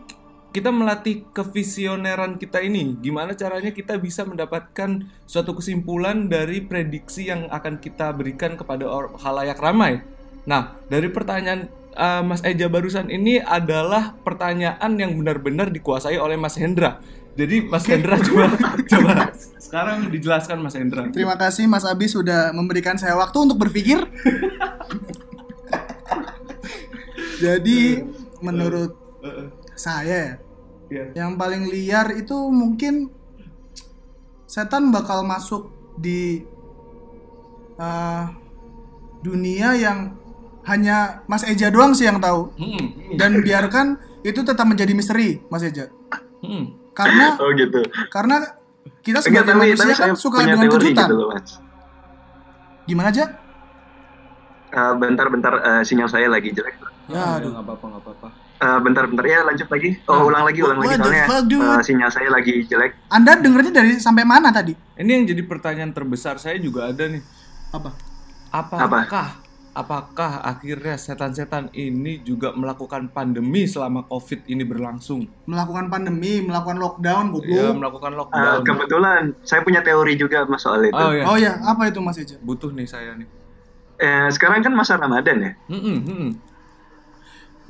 kita melatih kevisioneran kita ini. Gimana caranya kita bisa mendapatkan suatu kesimpulan dari prediksi yang akan kita berikan kepada halayak ramai. Nah, dari pertanyaan uh, Mas Eja barusan ini adalah pertanyaan yang benar-benar dikuasai oleh Mas Hendra. Jadi Mas Hendra coba coba sekarang dijelaskan Mas Hendra. Terima kasih Mas Abi sudah memberikan saya waktu untuk berpikir. Jadi menurut Uh, uh, saya ya, iya. yang paling liar itu mungkin setan bakal masuk di uh, dunia yang hanya Mas Eja doang sih yang tahu Hmm, dan biarkan itu tetap menjadi misteri Mas Eja hmm. karena Oh gitu. karena kita Enggak, sebagai tapi, manusia tapi kan suka dengan kejutan gitu loh mas. gimana aja Eh, bentar-bentar eh, sinyal saya lagi jelek. Ya Aduh, aduh nggak apa-apa, nggak apa-apa. Eh, bentar-bentar ya lanjut lagi. Oh ulang lagi, ulang What lagi soalnya fuck, dude? eh, sinyal saya lagi jelek. Anda dengernya dari sampai mana tadi Ini yang jadi pertanyaan terbesar saya juga ada nih. apa Apakah apakah akhirnya setan-setan ini juga melakukan pandemi selama Covid ini berlangsung? melakukan pandemi melakukan lockdown Ya, goblok melakukan Eh, lockdown. kebetulan saya punya teori juga mas soal itu. Oh ya, oh ya apa itu Mas Eja butuh nih saya nih. Eh, sekarang kan masa Ramadan ya, Mm-mm, mm-mm.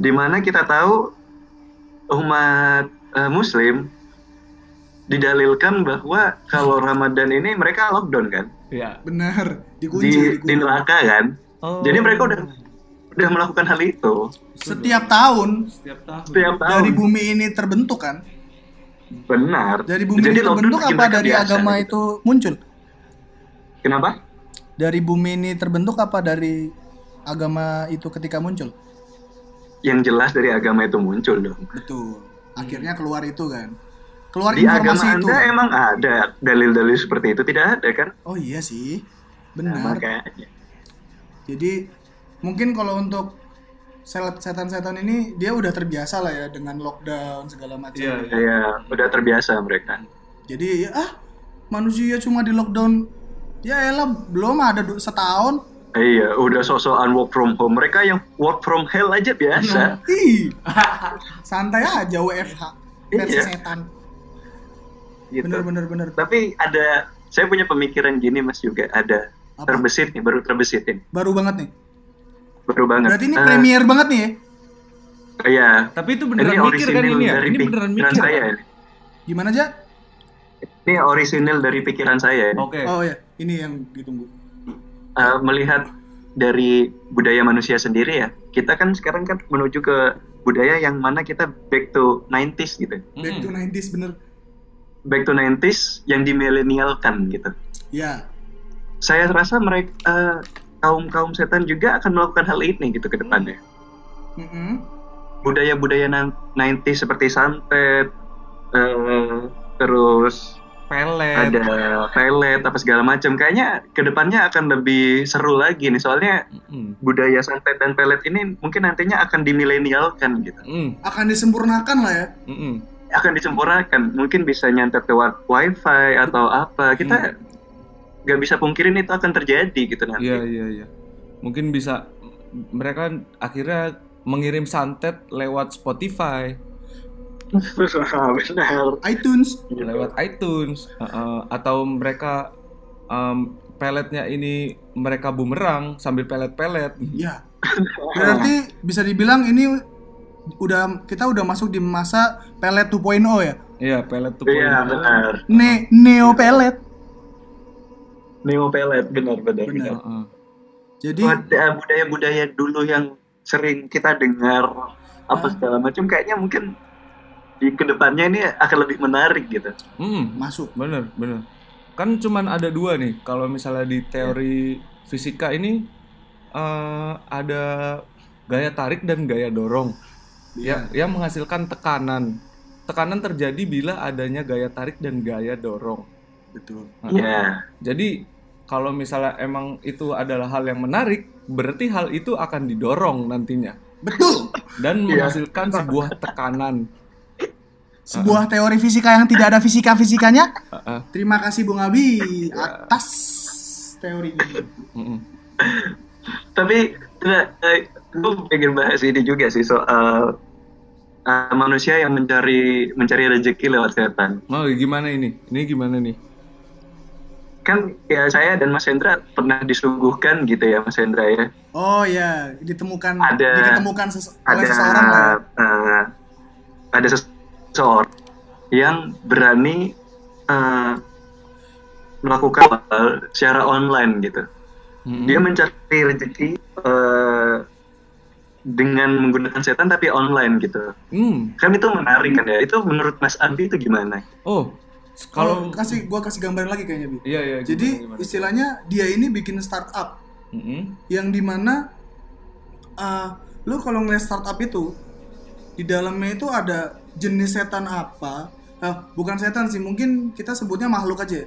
Di mana kita tahu umat eh, Muslim didalilkan bahwa kalau Ramadan ini mereka lockdown kan Ya. benar di, dikunci di dikunci. neraka kan. Oh. Jadi mereka udah udah melakukan hal itu setiap tahun setiap tahun. setiap tahun. dari bumi ini terbentuk kan Benar. dari bumi Jadi ini terbentuk apa dari biasa agama gitu. itu muncul Kenapa? dari bumi ini terbentuk apa dari agama itu ketika muncul Yang jelas dari agama itu muncul dong. betul akhirnya keluar itu kan keluar Di agama informasi itu Anda emang ada dalil-dalil seperti itu tidak ada kan? oh iya sih Nah, benar makanya. jadi mungkin kalau untuk sel- setan-setan ini dia udah terbiasa lah ya dengan lockdown segala macam Iya, iya. Ya, udah terbiasa mereka. jadi ya ah manusia cuma di lockdown ya elah belum ada setahun Iya, udah sosokan work from home. Mereka yang work from hell aja biasa. Ih, santai aja WFH versi Iya. setan Gitu. bener bener bener Tapi ada, saya punya pemikiran gini mas juga. Ada Apa? terbesit nih, baru terbesit nih. baru banget nih Baru banget. berarti ini Eh, premier banget nih ya Iya. Tapi itu Ini beneran mikir kan ini ya? Ini beneran pikiran mikir. saya. kan? Ini. gimana aja ini orisinil dari pikiran saya. Ini. Oke. oh ya ini yang ditunggu Eh, melihat dari budaya manusia sendiri ya, kita kan sekarang kan menuju ke budaya yang mana kita back to 90s gitu. back to Mm-mm. 90s bener Back to 90s yang dimilenialkan gitu. ya Saya rasa mereka kaum kaum setan juga akan melakukan hal ini gitu ke depannya. Mm-mm. Budaya-budaya nan- 90s seperti santet, eh, terus Pelet. ada pelet apa segala macam. Kayaknya ke depannya akan lebih seru lagi nih soalnya Mm-mm. budaya santet dan pelet ini mungkin nantinya akan dimilenialkan gitu. Mm, akan disempurnakan lah ya mm-mm. Akan disempurnakan. Mungkin bisa nyantet lewat wifi atau apa. Kita nggak bisa pungkirin itu akan terjadi gitu nanti. Iya iya iya. Mungkin bisa mereka akhirnya mengirim santet lewat Spotify, Benar. iTunes lewat iTunes, uh-uh. atau mereka um, peletnya ini mereka bumerang sambil pelet-pelet. ya berarti bisa dibilang ini udah kita udah masuk di masa pelet 2.0 ya Iya, pelet tuh Iya poin. benar. ne neo pelet Neo pelet benar benar. Benar. benar. Heeh. jadi Ada budaya-budaya dulu yang sering kita dengar apa Ah. segala macam kayaknya mungkin di ke depannya ini akan lebih menarik gitu. Hmm, masuk bener, bener. Kan cuman ada dua nih. Kalau misalnya di teori fisika ini eh, ada gaya tarik dan gaya dorong. Ya, yang menghasilkan tekanan. Tekanan terjadi bila adanya gaya tarik dan gaya dorong. betul Nah, Iya. Jadi kalau misalnya emang itu adalah hal yang menarik, berarti hal itu akan didorong nantinya betul dan Iya. menghasilkan sebuah tekanan. Sebuah teori fisika yang tidak ada fisika fisikanya Heeh. terima kasih Bung Abi atas teori ini Mm-mm. Tapi gue pengen bahas ini juga sih soal uh, manusia yang mencari mencari rezeki lewat setan. Oh, gimana ini? Ini gimana nih? Kan ya saya dan Mas Hendra pernah disuguhkan gitu ya Mas Hendra ya. oh ya ditemukan Ada- ditemukan ses- oleh ada seseorang lah eh, ada seseorang yang berani eh, melakukan hal secara online gitu. Mm-mm. Dia mencari rezeki eh, dengan menggunakan setan tapi online gitu. Hmm. Kan itu menarik kan ya. Itu menurut Mas Abi itu gimana? Oh, kalau kalau kasih gua kasih gambaran lagi kayaknya Bi iya iya. jadi gimana, gimana? istilahnya dia ini bikin startup Mm-mm. yang di mana uh, lu kalau ngeliat startup itu di dalamnya itu ada jenis setan apa Ah, bukan setan sih mungkin kita sebutnya makhluk aja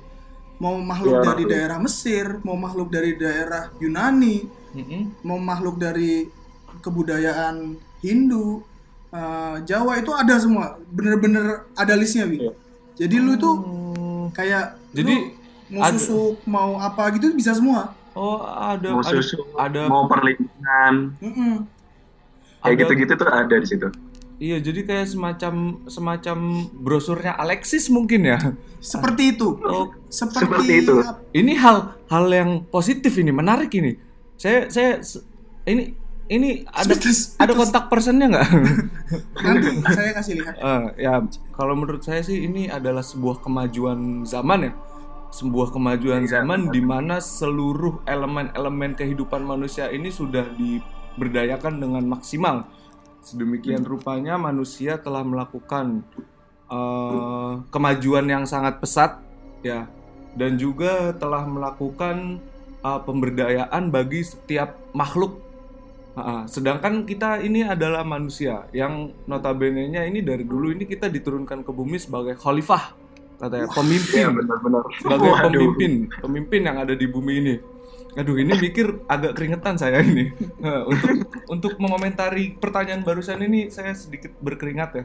mau makhluk Iya, dari makhluk. daerah Mesir mau makhluk dari daerah Yunani Mm-mm. mau makhluk dari kebudayaan Hindu uh, Jawa itu ada semua bener-bener ada listnya Wi. Iya. jadi lu itu Oh, kayak Jadi, lu mau ada- susuk mau apa gitu bisa semua Oh, ada Mau ada susu, ada mau perlindungan, Mm-mm. kayak ada- gitu-gitu tuh ada di situ. Iya, jadi kayak semacam semacam brosurnya Alexis mungkin ya. seperti itu Oh, seperti, Seperti itu. ini hal hal yang positif ini, menarik ini. Saya saya ini ini ada ada kontak personnya nggak? nanti saya kasih lihat Eh, ya kalau menurut saya sih ini adalah sebuah kemajuan zaman ya sebuah kemajuan zaman di mana seluruh elemen-elemen kehidupan manusia ini sudah diberdayakan dengan maksimal sedemikian rupanya manusia telah melakukan eh, kemajuan yang sangat pesat ya. Dan juga telah melakukan eh, pemberdayaan bagi setiap makhluk. Ah, sedangkan kita ini adalah manusia yang notabene-nya ini dari dulu ini kita diturunkan ke bumi sebagai khalifah katanya Iya pemimpin. benar-benar. sebagai Waduh. pemimpin pemimpin yang ada di bumi ini aduh ini mikir agak keringetan saya ini Nah, untuk untuk mengomentari pertanyaan barusan ini saya sedikit berkeringat ya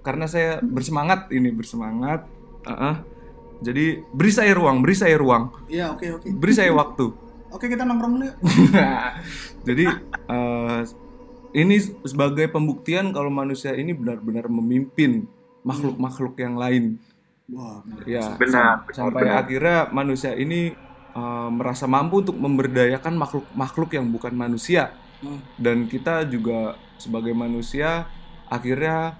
karena saya bersemangat ini bersemangat Ah, ah. jadi beri saya ruang beri saya ruang ya oke oke beri saya waktu oke kita nongkrong dulu. Jadi eh, ini sebagai pembuktian kalau manusia ini benar-benar memimpin makhluk-makhluk yang lain. wah bener. Ya, Benar, benar, sampai benar. akhirnya manusia ini eh, merasa mampu untuk memberdayakan makhluk-makhluk yang bukan manusia. Hmm. Dan kita juga sebagai manusia akhirnya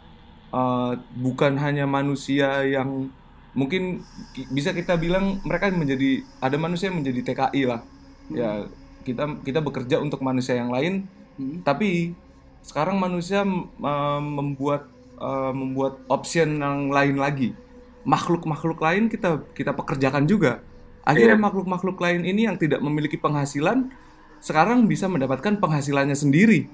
eh, bukan hanya manusia yang mungkin ki- bisa kita bilang mereka menjadi ada manusia yang menjadi TKI lah. Ya, kita kita bekerja untuk manusia yang lain Hmm. tapi sekarang manusia uh, membuat uh, membuat option yang lain lagi makhluk-makhluk lain kita kita pekerjakan juga akhirnya Iya. makhluk-makhluk lain ini yang tidak memiliki penghasilan sekarang bisa mendapatkan penghasilannya sendiri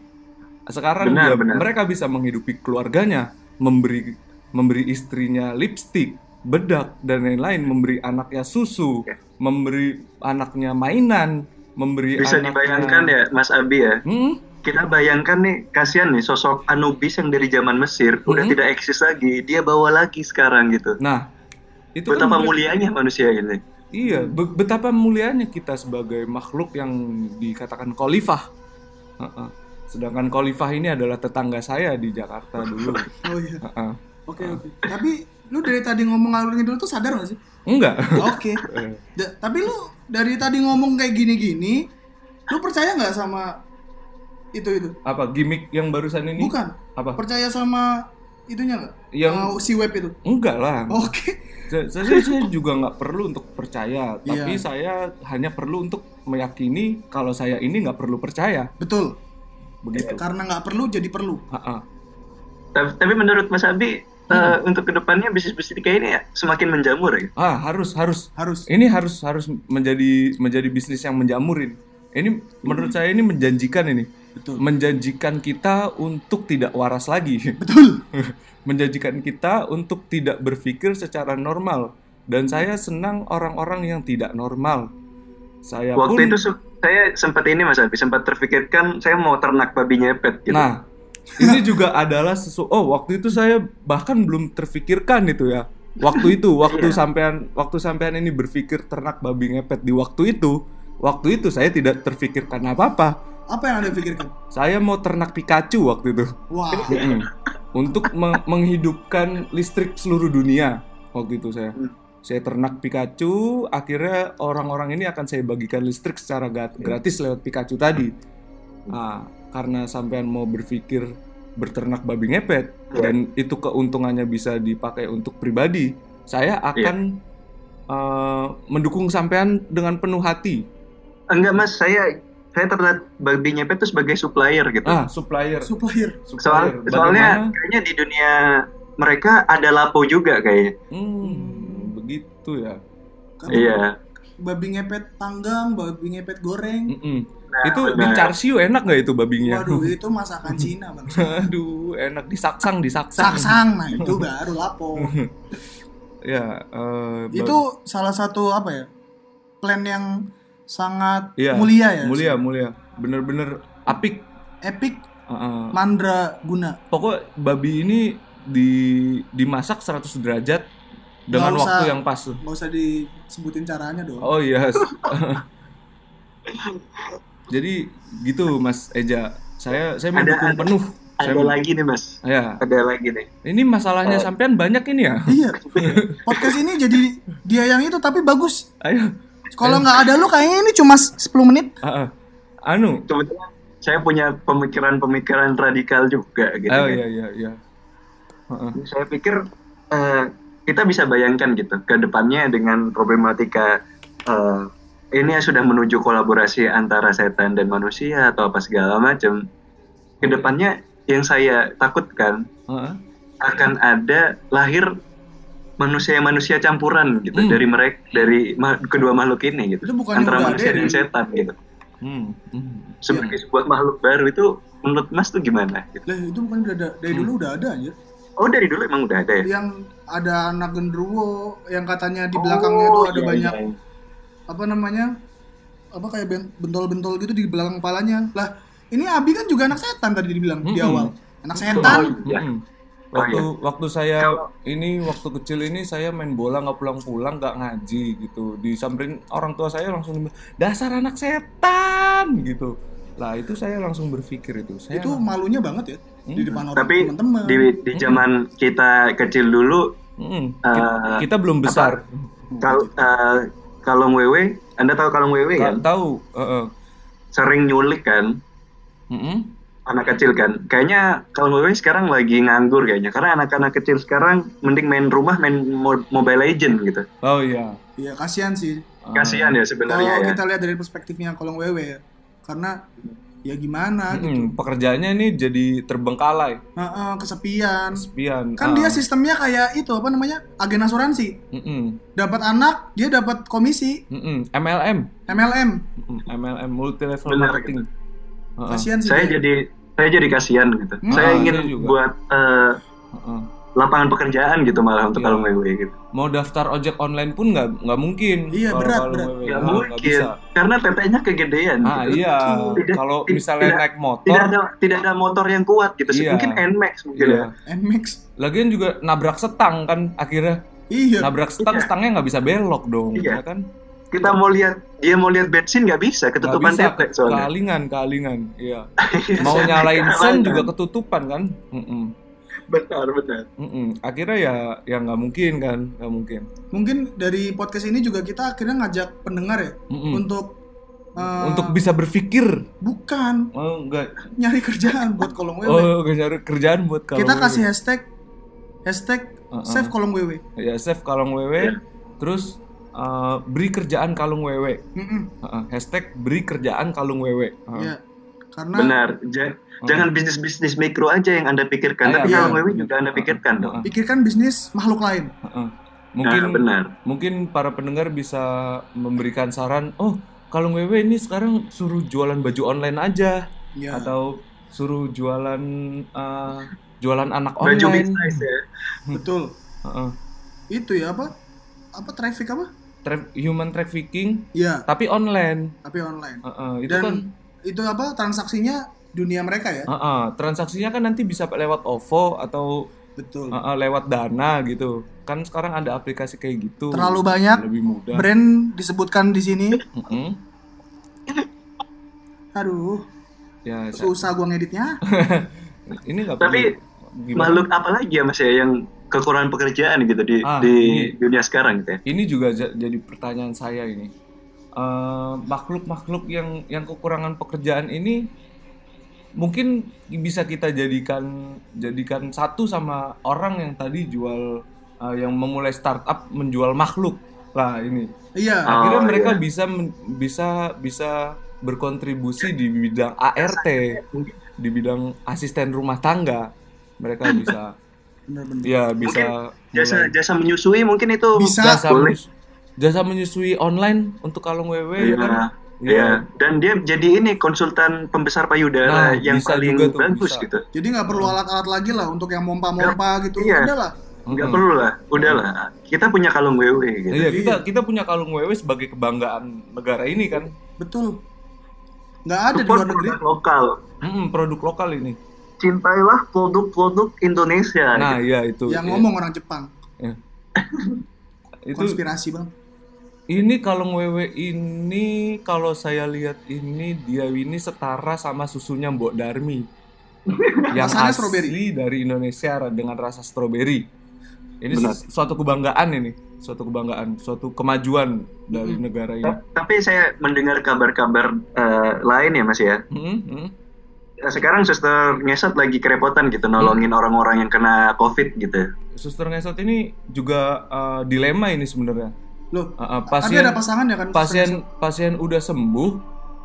sekarang Benar, dia- benar. mereka bisa menghidupi keluarganya memberi memberi istrinya lipstick bedak dan lain-lain memberi anaknya susu Iya. memberi anaknya mainan memberi Bisa anaknya- dibayangkan ya Mas Abi ya. Hmm? Kita bayangkan nih kasihan nih sosok Anubis yang dari zaman Mesir udah Mhm. tidak eksis lagi. Dia bawa lagi sekarang gitu. Nah, itu Betapa kan mulianya manusia ini. Iya, be- betapa mulianya kita sebagai makhluk yang dikatakan khalifah. Heeh. Sedangkan Khalifah ini adalah tetangga saya di Jakarta dulu. Oh iya. Oke oke. Tapi lu dari tadi ngomong ngalur ngidul tuh sadar gak sih? Enggak. Oke. Da- tapi lu dari tadi ngomong kayak gini-gini, lu percaya nggak sama itu itu? apa gimmick yang barusan ini? Bukan. Apa? Percaya sama itunya nggak? Yang Uh, si web itu. enggak lah. Oke. Saya, saya, saya juga nggak perlu untuk percaya, tapi Iya. saya hanya perlu untuk meyakini kalau saya ini nggak perlu percaya. Betul. Begitu. Karena nggak perlu jadi perlu. Ha-ha. Tapi, tapi menurut Mas Abi eh, untuk ke depannya bisnis-bisnis kayak ini ya semakin menjamur ya. Ah harus harus Harus. ini harus harus menjadi menjadi bisnis yang menjamurin. Ini menurut saya ini menjanjikan ini. Betul. Menjanjikan kita untuk tidak waras lagi. Betul. menjanjikan kita untuk tidak berpikir secara normal. Dan saya senang orang-orang yang tidak normal. Saya Waktu pun itu saya sempat ini Mas Abi sempat terpikirkan saya mau ternak babi nyepet gitu. Nah, ini juga adalah sesu oh waktu itu saya bahkan belum terfikirkan itu ya. Waktu itu, waktu Iya. sampean waktu sampean ini berpikir ternak babi ngepet di waktu itu, waktu itu saya tidak terfikirkan apa-apa. Apa yang anda pikirkan? Saya mau ternak Pikachu waktu itu. Wah. Mm. Untuk meng- menghidupkan listrik seluruh dunia waktu itu saya. Hmm. Saya ternak Pikachu, akhirnya orang-orang ini akan saya bagikan listrik secara gratis lewat Pikachu tadi. Nah, karena sampean mau berpikir berternak babi ngepet Iya. dan itu keuntungannya bisa dipakai untuk pribadi, saya akan eh, mendukung sampean dengan penuh hati. Enggak Mas, saya saya ternak babi nyepet itu sebagai supplier gitu. Ah, supplier. Supplier. Soal, supplier. soalnya Bagaimana? kayaknya di dunia mereka ada lapo juga kayaknya. Hmm, begitu ya. Karena Iya. Babi ngepet panggang, babi ngepet goreng. Mm-mm. Nah, itu di benar. Char-siu enak nggak itu babinya? Waduh, itu masakan Cina, Bang. Aduh, enak disaksang, disaksang. Saksang, nah itu baru lapo. Ya, eh, ba- itu salah satu apa ya? Plan yang sangat Iya, mulia ya. mulia, mulia. Bener-bener apik. Epic Heeh. mandra guna. Pokok babi ini di dimasak 100 derajat dengan usah. waktu yang pas. Gak usah disebutin caranya dong. Oh iya. Jadi gitu Mas Eja. Saya saya Ada- mendukung ada- penuh. Saya Ada lagi nih Mas. Ya, Ada lagi nih. ini masalahnya sampean banyak ini ya. Iya. Podcast ini jadi dia yang itu tapi bagus. Ayo. Kalau nggak ada lu kayaknya ini cuma 10 menit. Ah, ah. Anu. Kebetulan saya punya pemikiran-pemikiran radikal juga gitu. Oh kan. iya iya iya. Heeh. Saya pikir eh, kita bisa bayangkan gitu ke depannya dengan problematika eh, ini yang sudah menuju kolaborasi antara setan dan manusia atau apa segala macam. Ke depannya yang saya takutkan Heeh. akan ada lahir manusia-manusia campuran gitu Hmm. dari mereka dari ma- kedua makhluk ini gitu Itu bukannya antara manusia dan ya? setan gitu Hmm. hmm. sebagai sebuah makhluk baru itu menurut Mas tuh gimana gitu. Lah itu bukan udah ada, dari dulu udah ada aja. oh dari dulu emang udah ada ya Yang ada anak genderuwo yang katanya di belakangnya tuh Oh, ada iya, banyak iya. apa namanya? Apa kayak ben- bentol-bentol gitu di belakang kepalanya. Lah, ini Abi kan juga anak setan tadi dibilang di Mm-mm. awal. Anak setan. Oh, iya. Mm-mm. Oh, Waktu iya. waktu saya Kalau- ini waktu kecil ini saya main bola nggak pulang-pulang nggak ngaji gitu. Disamperin orang tua saya langsung dasar anak setan gitu. Lah itu saya langsung berpikir itu. Saya Itu malunya banget ya di Hmm. depan orang tapi teman-teman. di di zaman kita kecil dulu Mm-mm. Eh, Ki- kita belum besar. kal eh, kalung wewe anda tahu kalung wewe kan tahu. Heeh. sering nyulik kan Mm-mm. Anak kecil kan kayaknya kalung wewe sekarang lagi nganggur kayaknya karena anak-anak kecil sekarang mending main rumah main mo- mobile legend gitu Oh iya. Iya, kasihan sih. Ah. kasihan ya Kalau sebenarnya ya kita lihat dari perspektifnya kolong wewe ya. Karena ya gimana gitu. Mm-mm. Pekerjaannya ini jadi terbengkalai, Heeh, kesepian. kesepian. Kan Ah. dia sistemnya kayak itu apa namanya? agen asuransi. Mm-mm. Dapat anak, dia dapat komisi Mm-mm. MLM, MLM. Mm-mm. MLM multi level marketing. Heeh. Kasihan sih. saya dia. jadi saya jadi kasihan gitu Hmm. saya Ah, ingin saya buat eh, Heeh. lapangan pekerjaan gitu malah untuk Iya. kalung wewe gitu Mau daftar ojek online pun nggak nggak mungkin. Iya, berat, berat. wewe. nggak Ah, nggak mungkin bisa. karena tetenya kegedean Ah gitu. iya, Tidak- kalau misalnya tidak- naik motor, tidak ada tidak ada motor yang kuat gitu sih Iya. mungkin Nmax mungkin iya. ya Nmax. Lagian juga nabrak setang kan akhirnya. Iya. Nabrak setang, Iya. setangnya nggak bisa belok dong, Iya. ya kan? Kita mau lihat dia mau lihat bensin nggak bisa ketutupan bisa, tepek soalnya kealingan, kealingan. Iya. Mau nyalain sen juga ketutupan kan? Mm-mm. benar benar Mm-mm. Akhirnya ya ya nggak mungkin kan, nggak mungkin. Mungkin dari podcast ini juga kita akhirnya ngajak pendengar ya Mm-mm. untuk eh, Untuk bisa berpikir, bukan oh enggak, nyari kerjaan buat kolom WW. oh nggak cari kerjaan buat kalau kita kasih hashtag hashtag Uh-uh. save kolom WW. ya save kalung wewe, Iya. terus uh, beri kerjaan kalung wewe, Mm-mm. Uh-uh. hashtag beri kerjaan kalung wewe. Uh-uh. Ya. Karena benar Ja- jangan bisnis bisnis mikro aja yang anda pikirkan Ah, tapi iya. kalau wewe juga anda pikirkan dong pikirkan bisnis makhluk lain. Uh-uh. Mungkin nah, benar mungkin para pendengar bisa memberikan saran, oh kalung wewe ini sekarang suruh jualan baju online aja, Ya. atau suruh jualan uh, jualan anak baju online. bisnis ya Betul. Uh-uh. Itu ya apa? Apa traffic apa? Tra- human trafficking, Ya, tapi online. tapi online. Uh-uh. Itu Dan kan itu apa transaksinya dunia mereka ya? uh-uh. transaksinya kan nanti bisa lewat OVO atau Betul. uh-uh, lewat Dana gitu. Kan sekarang ada aplikasi kayak gitu. Terlalu banyak lebih mudah. brand disebutkan di sini. Mm-mm. Aduh, Ya, sa- susah gua ngeditnya. ini nggak Tapi perlu- gimana? makhluk apa lagi ya mas ya yang kekurangan pekerjaan gitu di Ah, di ini. dunia sekarang gitu ya Ini juga ja- jadi pertanyaan saya ini. Eh, Makhluk-makhluk yang yang kekurangan pekerjaan ini mungkin bisa kita jadikan jadikan satu sama orang yang tadi jual eh, yang memulai startup menjual makhluk lah ini. Iya. Akhirnya Oh, mereka iya. bisa bisa bisa berkontribusi di bidang ART, di bidang asisten rumah tangga. Mereka bisa Bener-bener. ya bisa jasa mulai- jasa menyusui mungkin itu Bisa. jasa boleh. menyus- jasa menyusui online untuk kalung wewe ya Iya, kan? iya. Dan dia jadi ini konsultan pembesar payudara Nah, yang bisa paling juga tuh, bagus bisa. gitu. Jadi nggak perlu alat-alat lagi lah untuk yang mompa-mompa gitu. iya. Udah lah. Nggak Mm-mm. perlu lah, udahlah. Kita punya kalung wewe gitu. Iya, kita kita punya kalung wewe sebagai kebanggaan negara ini kan. Betul. Nggak ada di Support luar negeri. produk lokal. Mm-mm, produk lokal ini. Cintailah produk-produk Indonesia. Nah, gitu. iya itu. Yang Iya. ngomong orang Jepang. Iya. itu Konspirasi bang. ini kalung wewe ini kalau saya lihat ini dia ini setara sama susunya Mbok Darmi. yang Rasanya asli strawberry. dari Indonesia dengan rasa stroberi. Ini Benar. su- suatu kebanggaan ini, suatu kebanggaan, suatu kemajuan dari negara ini. Ta- Tapi saya mendengar kabar-kabar eh, lain ya Mas ya. Mm, mm. Ya, Sekarang suster ngesot lagi kerepotan gitu nolongin orang-orang yang kena COVID gitu. Suster ngesot ini juga uh, dilema ini sebenarnya. Loh, Uh, uh, pasien ada pasangan ya kan? pasien pasien udah sembuh,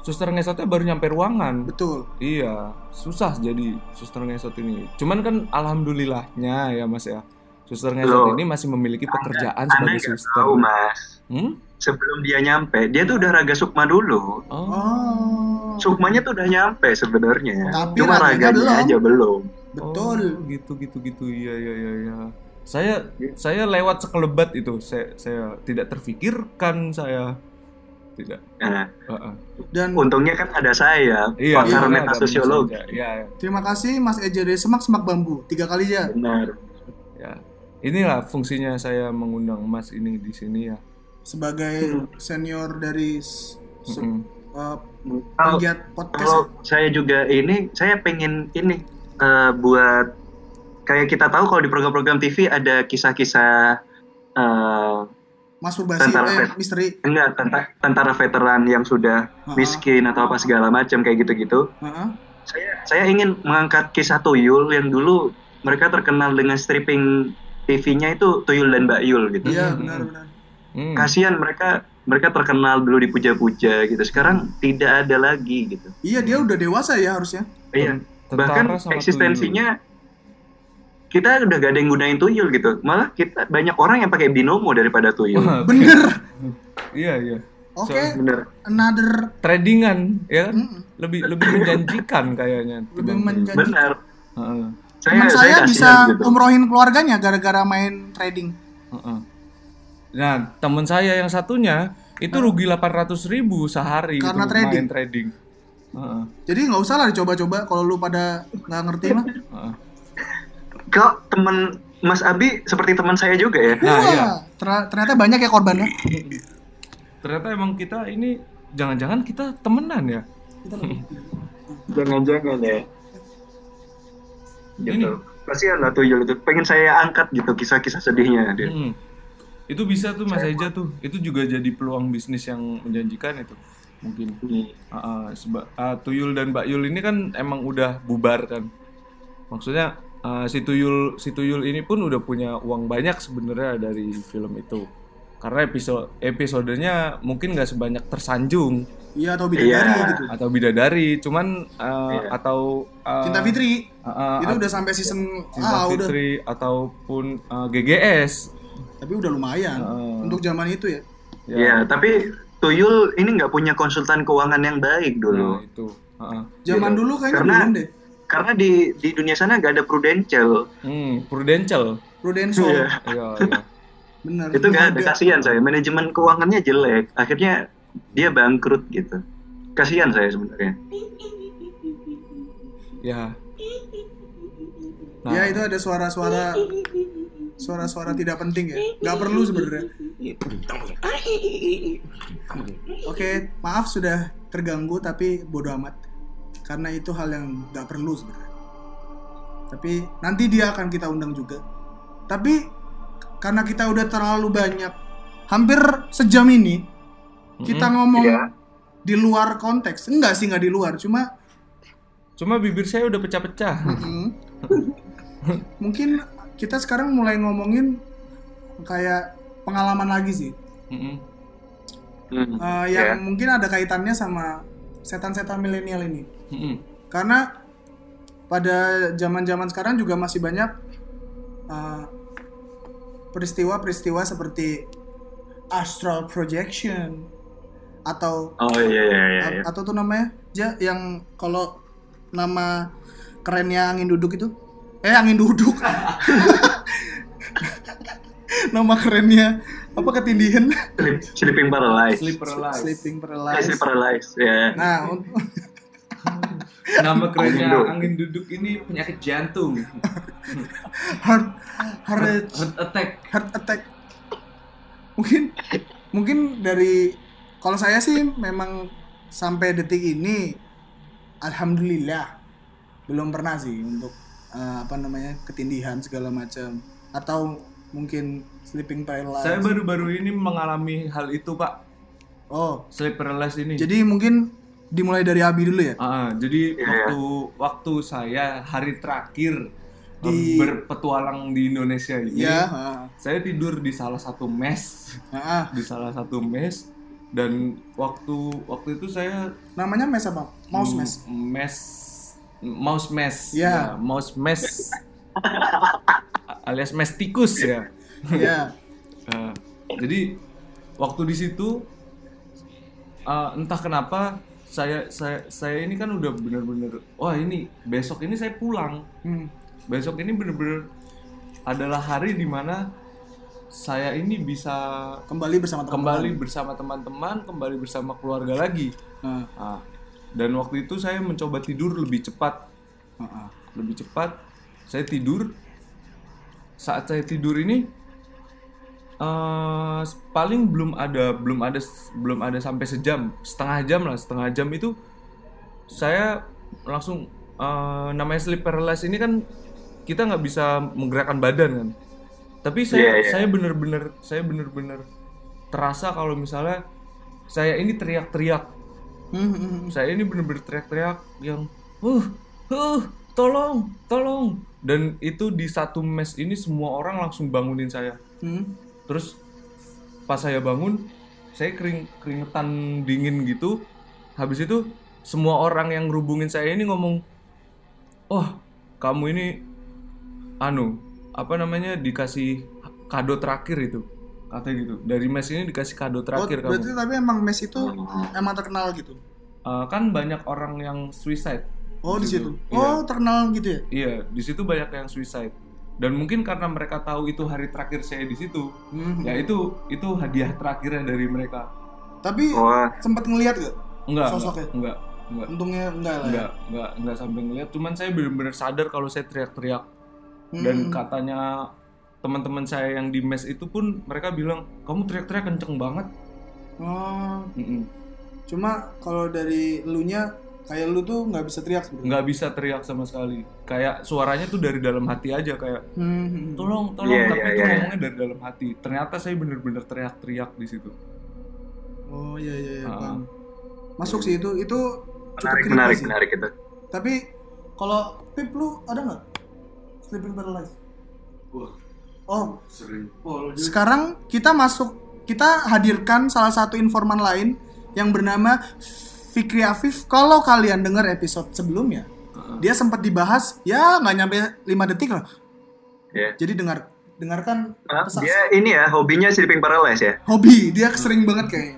suster ngesotnya baru nyampe ruangan. Betul. Iya, susah jadi suster ngesot ini. Cuman kan alhamdulillahnya ya Mas ya. Suster ngesot Loh. ini masih memiliki pekerjaan Anda sebagai suster. tahu Mas. Hmm? Sebelum dia nyampe, dia tuh udah raga sukma dulu. Oh. Sukmanya tuh udah nyampe sebenarnya. Tapi Cuma raganya raganya belum. aja belum. Betul. Oh, gitu gitu gitu. Iya iya iya iya. Saya saya lewat sekelebat itu. Saya saya tidak terfikirkan saya tidak. Nah, Uh, uh. Dan untungnya kan ada saya, Iya, pakar karena ada metasosiologi. Iya, iya. terima kasih Mas Eja dari Semak Semak Bambu. Tiga kali ya. Benar. ya. Inilah fungsinya saya mengundang Mas ini di sini ya. Sebagai senior dari se- Mm-mm. uh, penggiat podcast. kalau saya juga ini, saya pengen ini eh, buat kayak kita tahu kalau di program-program TV ada kisah-kisah eh, Masturbasi tentara eh misteri. enggak tentara, tentara veteran yang sudah Ha-ha. miskin atau apa segala macam kayak gitu-gitu. Heeh. Saya saya ingin mengangkat kisah Tuyul yang dulu mereka terkenal dengan stripping TV-nya itu Tuyul dan Mbak Yul gitu. Iya, Hmm. benar benar. Hmm. Kasihan mereka mereka terkenal dulu dipuja-puja gitu. Sekarang tidak ada lagi gitu. Iya, dia udah dewasa ya harusnya. Iya. Tentara Bahkan eksistensinya kita udah gak ada yang gunain tuyul gitu. Malah kita banyak orang yang pakai binomo daripada tuyul. Wah, Bener. Iya iya. Oke, Bener. another Tradingan ya? Mm-mm. lebih lebih menjanjikan kayaknya. lebih menjanjikan. Bener. Heeh, Teman saya, kasihan bisa gitu. umrohin keluarganya gara-gara main trading. heeh. Nah teman saya yang satunya itu rugi 800 ribu sehari Karena itu trading. main trading. Heeh, Jadi nggak usah lah dicoba-coba kalau lu pada nggak ngerti mah. heeh. Kok temen Mas Abi seperti teman saya juga ya. Nah, Wah, iya. ter- ternyata banyak ya korbannya. ternyata emang kita ini jangan-jangan kita temenan ya Jangan-jangan ya. Ini. Gitu. Kasihan lah Tuyul itu. Pengen saya angkat gitu kisah-kisah sedihnya dia. Mm. Itu bisa tuh Mas Eja tuh itu juga jadi peluang bisnis yang menjanjikan itu mungkin Hmm. Ah, seba- ah, Tuyul dan Mbak Yul ini kan emang udah bubar kan maksudnya ah, si Tuyul si Tuyul ini pun udah punya uang banyak sebenarnya dari film itu karena episode episodenya mungkin nggak sebanyak tersanjung Iya atau bidadari Iya. gitu. atau bidadari cuman ah, Iya. atau ah, Cinta Fitri ah, ah, itu udah sampai season Cinta ah udah. Fitri ataupun ah, GGS Tapi udah lumayan Heeh. untuk zaman itu ya. Iya, tapi Tuyul ini nggak punya konsultan keuangan yang baik dulu. nah itu ah. Zaman Gitu. dulu kayaknya Karena- belum deh. Karena di di dunia sana nggak ada prudential. Hmm, Prudential Prudential. Iya. iya iya Bener. Itu nggak ada. Kasihan saya. Manajemen keuangannya jelek. Akhirnya dia bangkrut gitu. Kasihan saya sebenarnya. ya Nah, Ya itu ada suara-suara suara-suara tidak penting ya. Nggak perlu sebenarnya. Oke, maaf sudah terganggu tapi bodoh amat. Karena itu hal yang nggak perlu sebenarnya. Tapi nanti dia akan kita undang juga. Tapi karena kita udah terlalu banyak, hampir sejam ini kita ngomong Iya. di luar konteks. Enggak sih nggak di luar, cuma Cuma bibir saya udah pecah-pecah. Mungkin kita sekarang mulai ngomongin kayak pengalaman lagi sih. Mm-mm. Hmm. Eh, Ya. yang mungkin ada kaitannya sama setan-setan milenial ini. Mm-mm. Karena pada zaman-zaman sekarang juga masih banyak eh, peristiwa-peristiwa seperti astral projection atau Oh iya iya iya. iya. atau tuh namanya ja yang kalau nama kerennya angin duduk itu eh angin duduk nama kerennya apa ketindihan Sleep- sleeping paralysis. Sleep paralysis. sleeping paralysis sleep paralysis. Ya. nah un- Nama kerennya Angin duduk. angin duduk ini penyakit jantung. heart heart Heart attack. heart attack mungkin mungkin dari kalau saya sih memang sampai detik ini alhamdulillah belum pernah sih untuk eh, apa namanya ketindihan segala macam. Atau mungkin sleeping paralysis Saya baru-baru ini mengalami hal itu, Pak. oh. Sleep paralysis ini. jadi mungkin dimulai dari Abi dulu ya? Ah, jadi Iya. waktu waktu saya hari terakhir Di- berpetualang di Indonesia ini, ya ah, saya tidur di salah satu mes, ah. di salah satu mes. Dan waktu waktu itu saya namanya mes apa? Mouse mes? M- mes mouse mes Ya. mouse mes alias mes tikus ya. Ya. Eh, jadi waktu di situ eh, entah kenapa saya saya saya ini kan udah bener-bener wah ini besok ini saya pulang. Hmm. besok ini bener-bener adalah hari di mana saya ini bisa kembali bersama teman kembali bersama teman-teman kembali bersama keluarga lagi. Ah, Ah, dan waktu itu saya mencoba tidur lebih cepat ah. lebih cepat saya tidur saat saya tidur ini eh, paling belum ada belum ada belum ada sampai sejam setengah jam lah setengah jam itu saya langsung eh, namanya sleep paralysis ini kan kita nggak bisa menggerakkan badan kan tapi saya Iya, iya. saya bener-bener saya bener-bener terasa kalau misalnya saya ini teriak-teriak Hmm, hmm, hmm. saya ini bener-bener teriak-teriak yang uh uh tolong tolong dan itu di satu mes ini semua orang langsung bangunin saya Hmm. terus pas saya bangun saya kering keringetan dingin gitu habis itu semua orang yang rubungin saya ini ngomong oh kamu ini anu apa namanya dikasih kado terakhir itu katanya gitu dari mes ini dikasih kado Oh, terakhir kamu berarti tapi emang mes itu Oh. emang terkenal gitu. Eh, kan banyak orang yang suicide Oh di situ. Iya. Oh terkenal gitu ya. Iya, di situ banyak yang suicide. Dan mungkin karena mereka tahu itu hari terakhir saya di situ, Hmm. ya itu itu hadiah terakhirnya dari mereka. Tapi sempat ngelihat gak? Enggak, Sosoknya? enggak, enggak, enggak, Untungnya enggak lah. ya. enggak, enggak, enggak sampai ngeliat. Cuman saya benar-benar sadar kalau saya teriak-teriak. Hmm. Dan katanya teman-teman saya yang di mes itu pun mereka bilang, kamu teriak-teriak kenceng banget. Oh, Mm-mm. cuma kalau dari elunya kayak lu tuh nggak bisa teriak sebenarnya. nggak bisa teriak sama sekali kayak suaranya tuh dari dalam hati aja kayak Hmm, tolong tolong Iya, tapi iya, itu iya. ngomongnya dari dalam hati ternyata saya bener-bener teriak-teriak di situ Oh iya iya iya. Ah. paham. Masuk sih itu itu cukup Menarik, menarik, sih. menarik itu. Tapi kalau Pip lu ada nggak sleeping paralysis? Wah, Oh, sering. sekarang kita masuk kita hadirkan salah satu informan lain yang bernama Fikri Afif. Kalau kalian dengar episode sebelumnya, dia sempat dibahas ya nggak nyampe 5 detik lah. Ya. Jadi dengar dengarkan kesaks- dia ini ya hobinya sleeping paralysis ya. hobi dia sering banget kayaknya.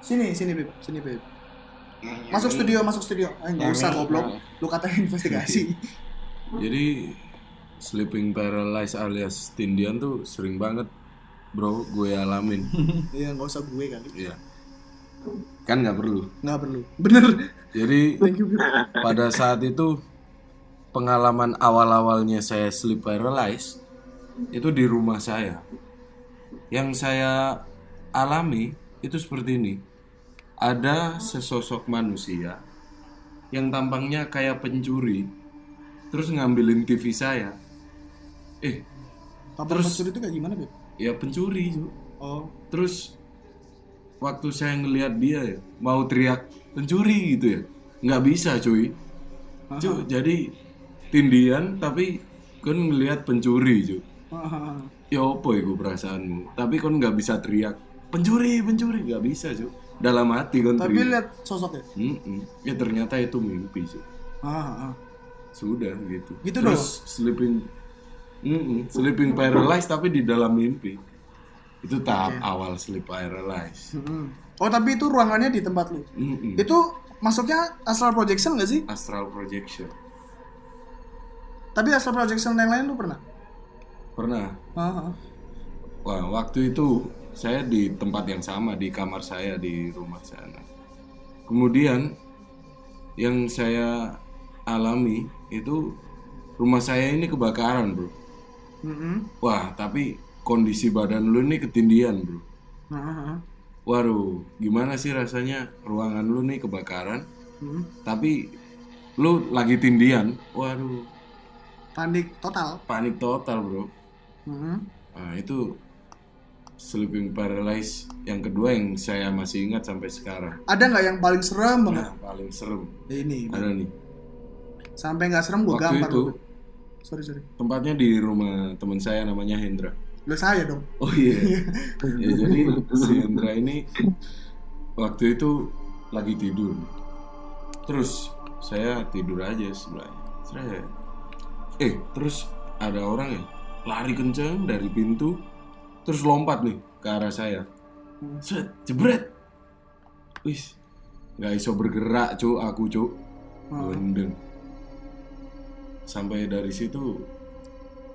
Sini sini Pip, sini Pip. Masuk studio, masuk studio. Eh, nggak usah goblok. Lu katanya investigasi. Jadi sleeping paralysis alias tindian tuh sering banget bro gue alamin. Iya nggak usah gue kali. Iya. Kan nggak perlu. Nggak perlu. Bener. Jadi Thank you pada saat itu pengalaman awal-awalnya saya sleep paralysis itu di rumah saya. Yang saya alami itu seperti ini. Ada sesosok manusia yang tampangnya kayak pencuri terus ngambilin TV saya. Eh, Kapan pencuri itu kayak gimana Pip? ya pencuri. Oh. Terus waktu saya ngelihat dia ya, mau teriak pencuri gitu ya, nggak bisa cuy. Cuk, jadi tindian tapi kan ngelihat pencuri cuy. Ya apa itu perasaanmu? Tapi kan nggak bisa teriak pencuri, pencuri nggak bisa cuy. Dalam hati kan Tapi teriak. lihat sosoknya. Mm-mm. Ya ternyata itu mimpi cuy. Ah, ah. Sudah gitu. Gitu Terus sleeping, Mm-mm. sleeping paralyzed tapi di dalam mimpi. Itu tahap awal sleep paralyzed. Mm-mm. Oh tapi itu ruangannya di tempat lu. Mm-mm. Itu masuknya astral projection nggak sih? Astral projection. Tapi astral projection yang lain lu pernah? Pernah. Ah, ah. Wah, waktu itu saya di tempat yang sama di kamar saya di rumah sana. Kemudian yang saya alami itu rumah saya ini kebakaran, Bro. Mm-mm. Wah, tapi kondisi badan lu ini ketindian, Bro. Ah. Waduh, gimana sih rasanya ruangan lu nih kebakaran, Mm. tapi lu lagi tindian. Waduh, Panik total. panik total, Bro. Mm-mm. Nah, itu sleeping paralysis yang kedua yang saya masih ingat sampai sekarang. Ada nggak yang paling serem banget? Nah, paling serem. Ini. Ada nih. Sampai nggak serem gue Waktu itu lu. Sorry sorry. tempatnya di rumah teman saya namanya Hendra. Lu saya dong. Oh iya. ya jadi si Hendra ini waktu itu lagi tidur. Terus saya tidur aja sebelahnya. Saya eh terus ada orang ya lari kenceng dari pintu terus lompat nih ke arah saya. Set, jebret. Wis, nggak iso bergerak cu aku cu. Gendeng. Sampai dari situ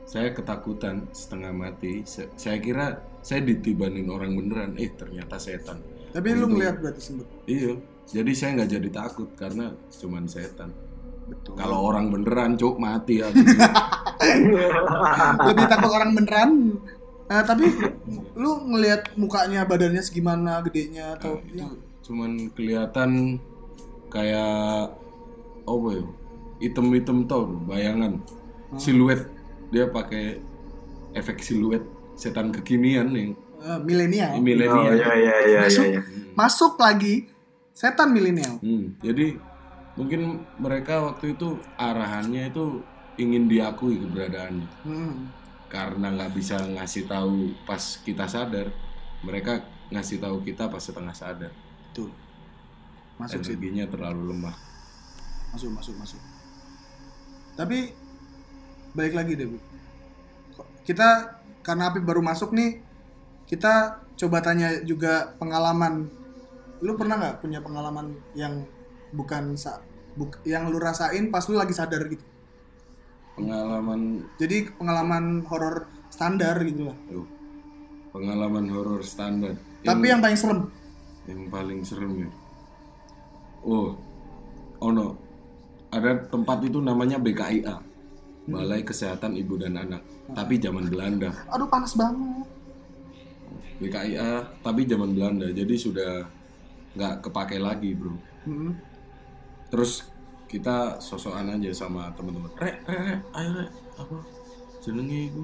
saya ketakutan setengah mati. Saya kira saya ditibanin orang beneran. Eh ternyata setan. Tapi lu ngeliat berarti sempet. Iya. Jadi saya nggak jadi takut karena cuman setan. Betul. Kalau orang beneran cuk mati aku. Lebih takut orang beneran. Eh, tapi lu ngelihat mukanya badannya segimana gedenya atau Nah, itu cuman kelihatan kayak apa ya? Item-item tau bayangan siluet dia pakai efek siluet setan kekinian yang eh, milenial. Oh milenial. iya iya iya Masuk. iya. iya. Masuk lagi setan milenial. Hmm, jadi mungkin mereka waktu itu arahannya itu ingin diakui keberadaannya Hmm. karena nggak bisa ngasih tahu pas kita sadar mereka ngasih tahu kita pas setengah sadar Betul. Masuk sih. energinya terlalu lemah Masuk masuk masuk. Tapi balik lagi deh, Bu. Kita karena Api baru masuk nih, kita coba tanya juga pengalaman. Lu pernah nggak punya pengalaman yang bukan sa buk, yang lu rasain pas lu lagi sadar gitu? pengalaman Jadi pengalaman horor standar gitu lah. pengalaman horor standar Tapi yang paling serem. yang paling serem ya oh oh no ada tempat itu namanya BKIA Balai Kesehatan Ibu dan Anak tapi zaman Belanda. Aduh panas banget. BKIA tapi zaman Belanda jadi sudah nggak kepake lagi bro. Mm-mm. terus kita sosokan aja sama teman-teman. Rek rek rek ayo rek. Apa? Jenenge iku?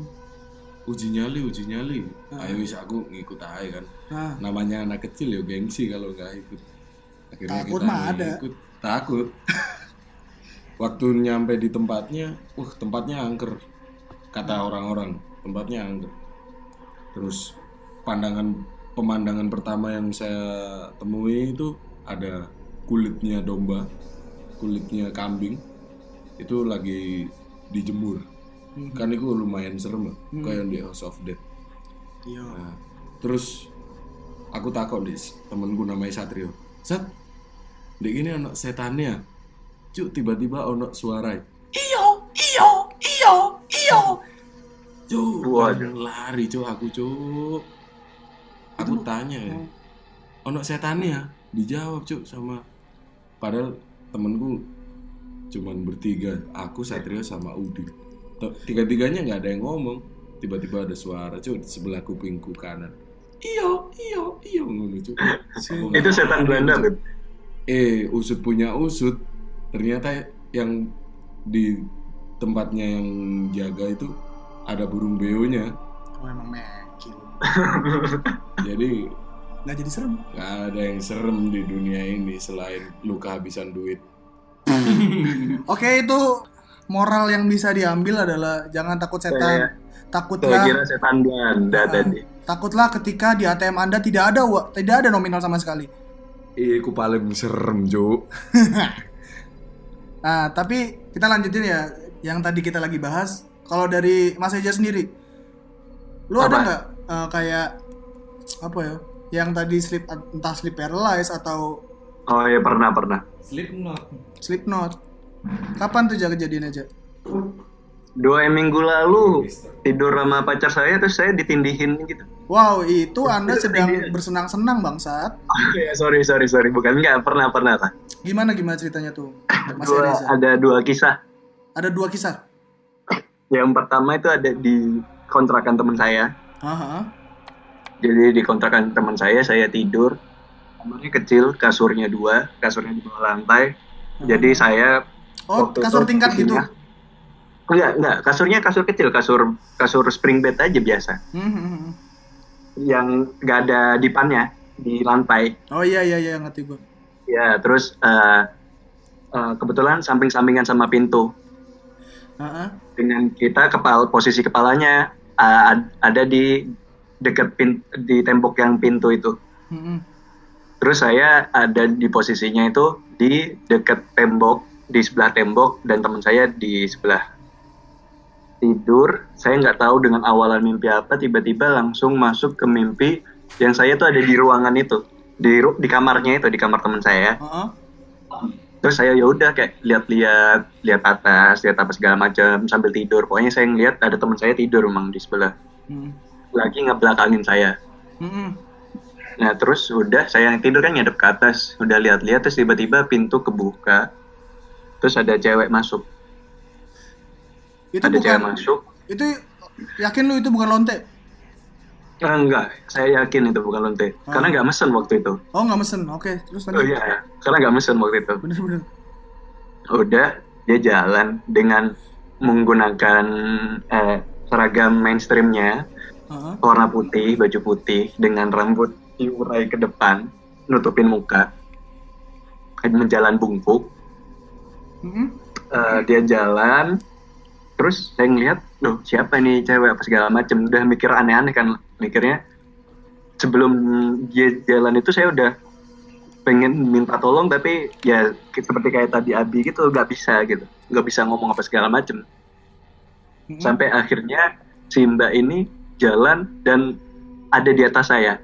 Uji nyali uji nyali. Ayo wis aku ngikut aja kan. Nah, namanya anak kecil ya gengsi kalau nggak ikut. Akhirnya Takut kita mah ada. ikut takut waktu nyampe di tempatnya wah tempatnya angker kata orang-orang. Tempatnya angker. Terus pandangan pemandangan pertama yang saya temui itu ada kulitnya domba kulitnya kambing. Itu lagi dijemur. Kan itu lumayan serem ya, kayak di House of Dead iya. Nah, terus aku takut di temenku namanya Satrio. Sat, di ini anak setannya. Cuk tiba-tiba ono suara. Iyo, iyo, iyo, iyo. Cuk, lari cuk aku cuk. Aku tanya ya. Ono setannya? Dijawab cuk sama padahal temenku cuman bertiga, aku Satrio sama Udi. Tiga-tiganya nggak ada yang ngomong. Tiba-tiba ada suara cuk di sebelah kupingku kanan. Iyo, iyo, iyo ngono cuk. Itu setan Belanda. Beb. Eh, usut punya usut. Ternyata yang di tempatnya yang jaga itu ada burung beonya. Oh emang mekil. Jadi Nggak jadi serem. nggak ada yang serem di dunia ini selain lu kehabisan duit. Oke itu moral yang bisa diambil adalah jangan takut Saya, setan. saya Takutlah kira setan Belanda Ah. tadi. takutlah ketika di ATM Anda tidak ada tidak ada nominal sama sekali. Ih, ku paling serem, Cuk. Nah, tapi kita lanjutin ya yang tadi kita lagi bahas. Kalau dari Mas Eja sendiri, lu ada Apa? nggak eh, kayak apa ya? Yang tadi sleep entah sleep paralysis atau Oh iya pernah pernah. Slipknot. sleep note. Kapan tuh aja kejadian aja? Dua minggu lalu tidur sama pacar saya terus saya ditindihin gitu. Wow, itu Anda sedang bersenang-senang bangsat. Oh iya sorry sorry sorry bukan nggak pernah pernah kan. Gimana gimana ceritanya tuh, Mas Dua, Reza? ada dua kisah. Ada dua kisah. Yang pertama itu ada di kontrakan teman saya. Aha. Jadi di kontrakan teman saya saya tidur. Kamarnya kecil, kasurnya dua, kasurnya di bawah lantai. Jadi saya Oh, kasur tingkat gitu. Enggak, enggak. Kasurnya kasur kecil, kasur kasur spring bed aja biasa. Hmm, hmm, hmm. Yang nggak ada dipannya di lantai. Oh iya iya iya ngerti gua. Ya, terus eh, eh, kebetulan samping-sampingan sama pintu. Aha. Dengan kita kepal posisi kepalanya ad- ada di dekat pin di tembok yang pintu itu. Hmm, hmm. Terus saya ada di posisinya itu di dekat tembok, di sebelah tembok dan teman saya di sebelah tidur. Saya nggak tahu dengan awalan mimpi apa, tiba-tiba langsung masuk ke mimpi yang saya tuh ada di ruangan itu, di ru- di kamarnya itu, di kamar teman saya. Aha. Terus saya ya udah kayak lihat-lihat, lihat atas, lihat apa segala macam sambil tidur. Pokoknya saya ngeliat ada teman saya tidur emang di sebelah, Hmm. lagi ngebelakangin saya. Hmm. Nah terus udah saya yang tidur kan nyadap ke atas, udah lihat-lihat terus tiba-tiba pintu kebuka, terus ada cewek masuk, Itu ada cewek bukan masuk. itu yakin lu itu bukan lonte? Ah, enggak, saya yakin itu bukan lonte, karena nggak mesen waktu itu. Oh nggak mesen. Oke, terus Oh lanjut. iya, karena nggak mesen waktu itu. Bener-bener. Udah dia jalan dengan menggunakan eh, seragam mainstreamnya, Aha. warna putih, baju putih dengan rambut diurai ke depan, nutupin muka, menjalan bungkuk. Hmm, hmm. Eh, dia jalan terus saya ngeliat loh siapa nih cewek apa segala macem udah mikir aneh-aneh kan mikirnya sebelum dia jalan itu saya udah pengen minta tolong tapi ya seperti kayak tadi Abi gitu nggak bisa gitu nggak bisa ngomong apa segala macem Hmm. sampai akhirnya si Mbak ini jalan dan ada di atas saya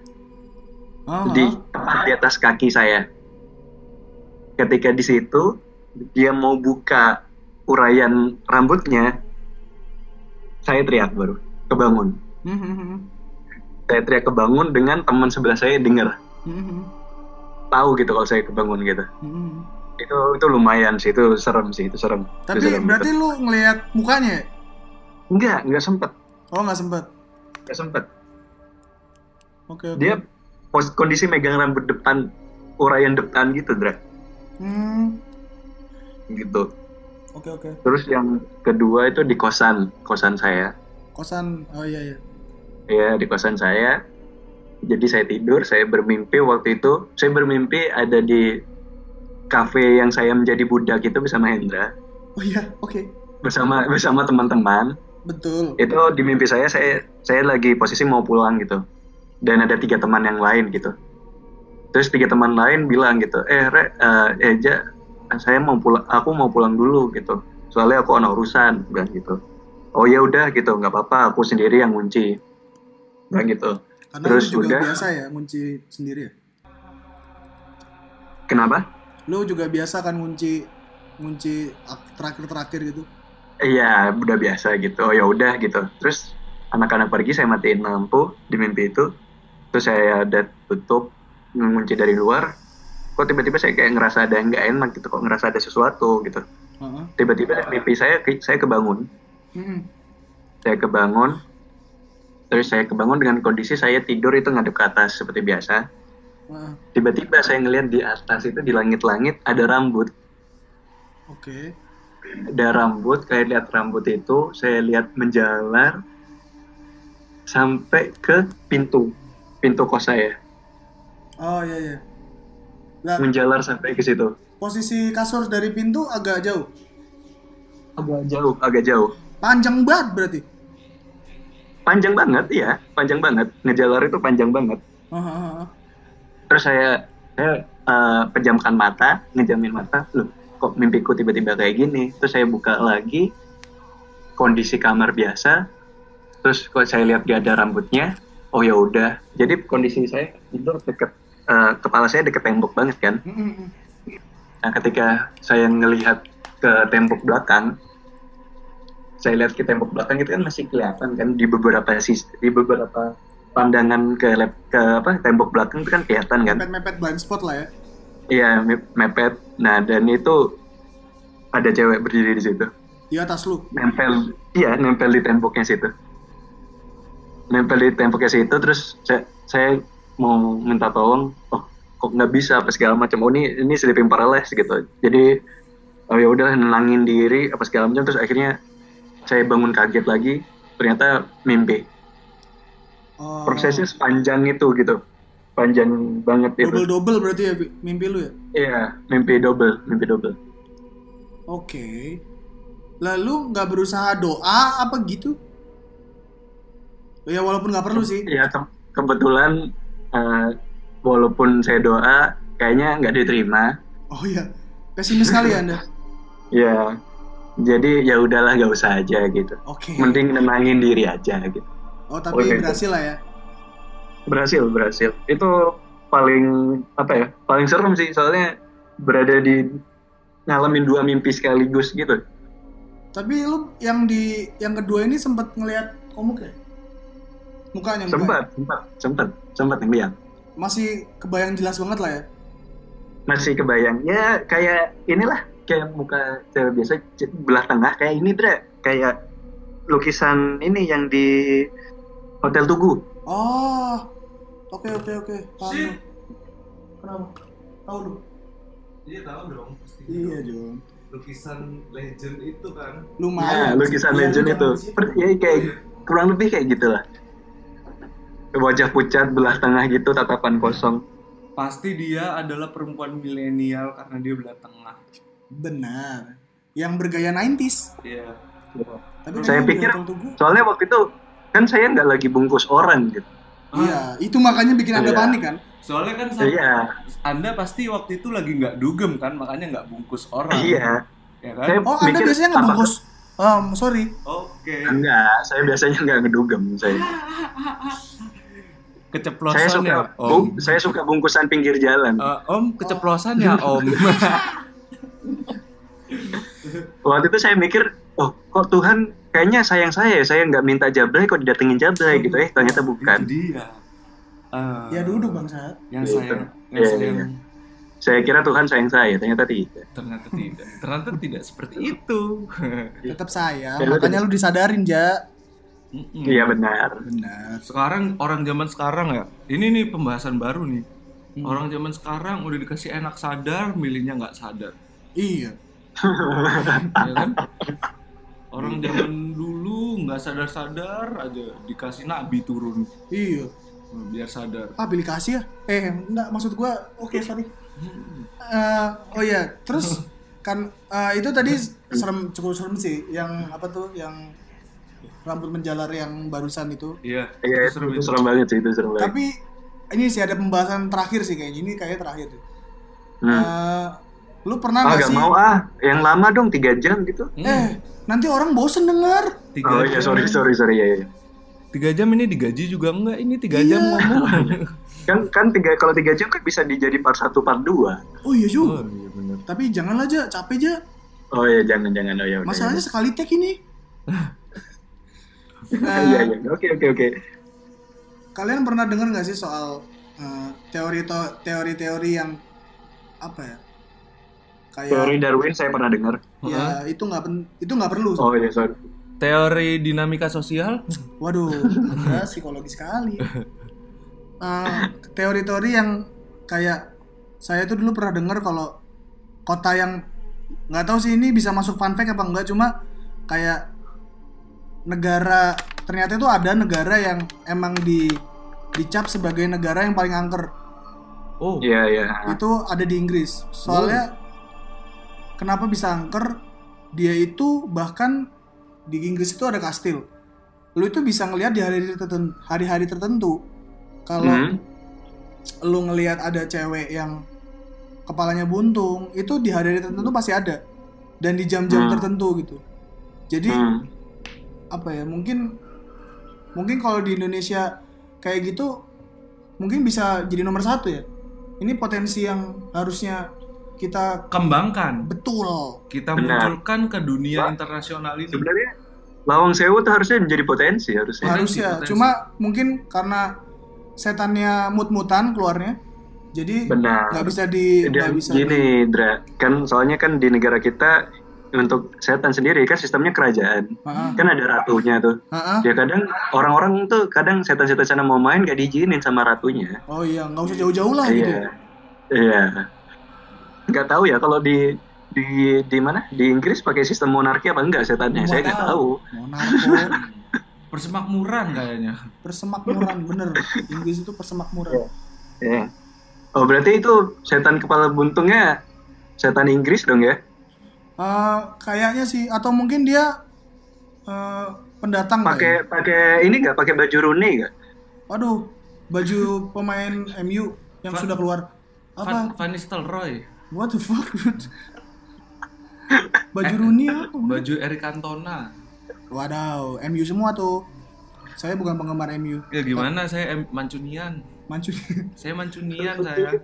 Aha. di tepat di atas kaki saya. Ketika di situ dia mau buka uraian rambutnya, saya teriak baru kebangun. Saya teriak kebangun dengan teman sebelah saya dengar, tahu gitu kalau saya kebangun gitu. Itu itu lumayan sih, itu serem sih, itu serem. Itu Tapi serem, berarti itu. lu ngelihat mukanya? ya? enggak, enggak sempet, Oh nggak sempet. enggak sempet. Oke, oke. Dia pos kondisi megang rambut depan, uraian depan gitu, Dra. Hmm, Gitu. Oke oke. Terus yang kedua itu di kosan, kosan saya. Kosan, oh iya iya. Ya, di kosan saya. Jadi saya tidur, saya bermimpi waktu itu, saya bermimpi ada di kafe yang saya menjadi budak itu bersama Hendra, Oh iya, oke. bersama bersama teman-teman. Betul. Itu di mimpi saya saya saya lagi posisi mau pulang gitu. Dan ada tiga teman yang lain gitu. Terus tiga teman lain bilang gitu, "Eh, Re, eh, Eja, saya mau pulang, aku mau pulang dulu gitu. Soalnya aku ada urusan." bilang gitu. Oh ya udah gitu, nggak apa-apa, aku sendiri yang kunci. Bilang gitu. Karena Terus juga udah. biasa ya ngunci sendiri ya. Kenapa? Lu juga biasa kan ngunci ngunci ak- terakhir-terakhir gitu. Iya, udah biasa gitu. Oh ya udah gitu. Terus anak-anak pergi saya matiin lampu di mimpi itu. Terus saya ada tutup mengunci dari luar. Kok tiba-tiba saya kayak ngerasa ada yang nggak enak gitu. Kok ngerasa ada sesuatu gitu. Tiba-tiba mimpi saya saya kebangun. Mm-mm. Saya kebangun. Terus saya kebangun dengan kondisi saya tidur itu ngadep ke atas seperti biasa. Heeh. Tiba-tiba saya ngeliat di atas itu di langit-langit ada rambut. Oke. ada rambut kayak lihat rambut itu saya lihat menjalar sampai ke pintu pintu kos saya Oh iya iya. Lah, menjalar sampai ke situ. posisi kasur dari pintu agak jauh. agak jauh agak jauh. Panjang banget berarti. panjang banget ya panjang banget. Ngejalar itu panjang banget. Heeh, heeh. terus saya saya eh, pejamkan mata ngejamin mata loh kok mimpiku tiba-tiba kayak gini? Terus saya buka lagi kondisi kamar biasa. Terus kok saya lihat gak ada rambutnya? Oh ya udah. Jadi kondisi saya tidur deket eh, kepala saya deket tembok banget kan nah ketika saya ngelihat ke tembok belakang saya lihat ke tembok belakang itu kan masih kelihatan kan di beberapa sis di beberapa pandangan ke lab, ke apa tembok belakang itu kan kelihatan kan Mepet-mepet blind spot lah ya. Iya, me- mepet. Nah, dan itu ada cewek berdiri di situ. Di atas lu. Nempel, iya, nempel di temboknya situ. Nempel di temboknya situ, terus saya, saya mau minta tolong. Oh, kok nggak bisa apa segala macam. Oh, ini ini sleeping paralysis gitu. Jadi, oh ya udah nenangin diri apa segala macam. Terus akhirnya saya bangun kaget lagi. Ternyata mimpi. Oh, Prosesnya sepanjang itu gitu. Panjang banget itu. double-double berarti ya mimpi lu ya. Iya, mimpi double, mimpi double. Oke. Lalu nggak berusaha doa apa gitu? Ya walaupun nggak perlu sih. Ya ke- kebetulan eh, walaupun saya doa kayaknya nggak diterima. Oh iya. Pesimis sekali ya Anda. Ya jadi ya udahlah nggak usah aja gitu. Oke. Mending nenangin diri aja gitu. Oh tapi Oke. berhasil lah ya. Berhasil berhasil. Itu paling apa ya? Paling serem sih soalnya berada di ngalamin dua mimpi sekaligus gitu. Tapi lu yang di yang kedua ini sempat ngelihat komuk ya? Mukanya, mukanya. Sempat sempat sempat sempat ngeliat. Masih kebayang jelas banget lah ya. Masih kebayang. Ya kayak inilah kayak muka cewek biasa belah tengah kayak ini Dre. Kayak lukisan ini yang di Hotel Tugu. Oh. Oke oke oke. Lu. Kenapa? Tahu lu? Iya tahu dong pasti. Iya, Jon. Lukisan legend itu kan. Nah, Lumayan. lukisan sih. Iya, legend itu. Per- Ya kayak kurang lebih kayak gitulah. Wajah pucat belah tengah gitu tatapan kosong. Pasti dia adalah perempuan milenial karena dia belah tengah. Benar. Yang bergaya 90s. Iya. Tapi Saya pikir-. Soalnya waktu itu kan saya nggak lagi bungkus orang gitu. Iya, itu makanya bikin Anda Iya. panik kan? Soalnya kan sa- Iya, Anda pasti waktu itu lagi nggak dugem kan, makanya nggak bungkus orang. iya. Ya kan? Saya Oh, Anda biasanya nggak bungkus. Um, sorry. Oke. Enggak, saya biasanya nggak ngedugem saya. Keceplosan Saya suka, ya, bung- Om. saya suka bungkusan pinggir jalan. Eh, om, keceplosan ya, Om. Waktu itu saya mikir, oh kok Tuhan kayaknya sayang saya, ya, saya nggak minta jablay kok didatengin jablay gitu eh ternyata bukan. Itu dia. Eh, Ya duduk bangsat. Yang Gitu. sayang, yang Iya, sayang iya. Saya kira Tuhan sayang saya, ternyata tidak. ternyata tidak. Ternyata tidak seperti itu. Tetap sayang. Ya, Makanya lu disadarin, Ja. Mm-mm. Iya benar. Benar. Sekarang orang zaman sekarang ya, ini nih pembahasan baru nih. Hmm. Orang zaman sekarang udah dikasih enak sadar, milihnya nggak sadar, Iya. ya kan? Orang zaman dulu nggak sadar-sadar aja dikasih nabi turun Iya. biar sadar. Ah, pilih kasih ya? Eh, enggak maksud gua. Oke, sorry. Eh, oh iya, terus kan eh, itu tadi serem cukup serem sih yang apa tuh yang rambut menjalar yang barusan itu. Iya, Iya itu seru itu itu. serem banget sih itu serem banget. Tapi ini sih ada pembahasan terakhir sih kayaknya ini kayaknya terakhir. Hmm. Eh, lu pernah Ah nggak gak sih? mau ah, yang lama dong tiga jam gitu. Eh, nanti orang bosen denger. Tiga Oh iya sorry sorry sorry ya. ya. Tiga jam ini digaji juga enggak? Ini tiga Iya. jam ngomong. Kan kan tiga kalau tiga jam kan bisa dijadi part satu part dua. Oh iya oh juga. iya benar. Tapi janganlah aja, capek aja. Oh iya jangan jangan oh ya. udah, Masalahnya sekali take ini. ya. Eh, Iya iya oke oke oke. Kalian pernah dengar nggak sih soal eh, teori to- teori-teori yang apa ya? Kayak Teori Darwin saya pernah dengar. ya itu nggak itu nggak perlu. Oh iya sorry. Teori dinamika sosial? Waduh, Anda psikologi sekali. Eh, teori-teori yang kayak saya tuh dulu pernah dengar kalau kota yang nggak tahu sih ini bisa masuk fun fact apa enggak cuma kayak negara ternyata itu ada negara yang emang di dicap sebagai negara yang paling angker. Oh, Iya iya. itu ada di Inggris. Soalnya kenapa bisa angker? Dia itu bahkan di Inggris itu ada kastil. Lu itu bisa ngelihat di hari-hari tertentu hari-hari tertentu. Kalau Hmm. lu ngelihat ada cewek yang kepalanya buntung itu di hari-hari tertentu pasti ada. Dan di jam-jam Hmm. tertentu gitu. Jadi Hmm. Apa ya mungkin mungkin kalau di Indonesia kayak gitu mungkin bisa jadi nomor satu ya ini potensi yang harusnya kita kembangkan. betul Kita Benar. munculkan ke dunia Pak, internasional ini. Sebenarnya Lawang Sewu tuh harusnya menjadi potensi harusnya. Harusnya potensi. cuma mungkin karena setannya mut-mutan keluarnya jadi nggak bisa di nggak Dan bisa gini, Dra, kan soalnya kan di negara kita untuk setan sendiri kan sistemnya kerajaan, Heeh. kan ada ratunya tuh. Heeh. Ya kadang orang-orang tuh kadang setan-setan sana mau main gak diizinin sama ratunya. oh iya nggak usah jauh-jauh lah gitu Iya, iya. Nggak tahu ya kalau di di di mana di Inggris pakai sistem monarki apa enggak setannya? Saya nggak tahu. mau narko Persemakmuran kayaknya. persemakmuran bener Inggris itu persemakmuran Ya. Oh berarti itu setan kepala buntungnya setan Inggris dong ya? Eh, kayaknya sih atau mungkin dia eh, pendatang Pakai pakai ini nggak? Pakai baju Rooney nggak? Waduh, baju pemain MU yang Van- sudah keluar. Van, Apa? Van Nistelrooy. What the fuck? baju Rooney apa? Baju Eric Cantona. Wadaw, MU semua tuh. Saya bukan penggemar MU. Ya gimana saya em- Mancunian. Mancu Saya Mancunian saya.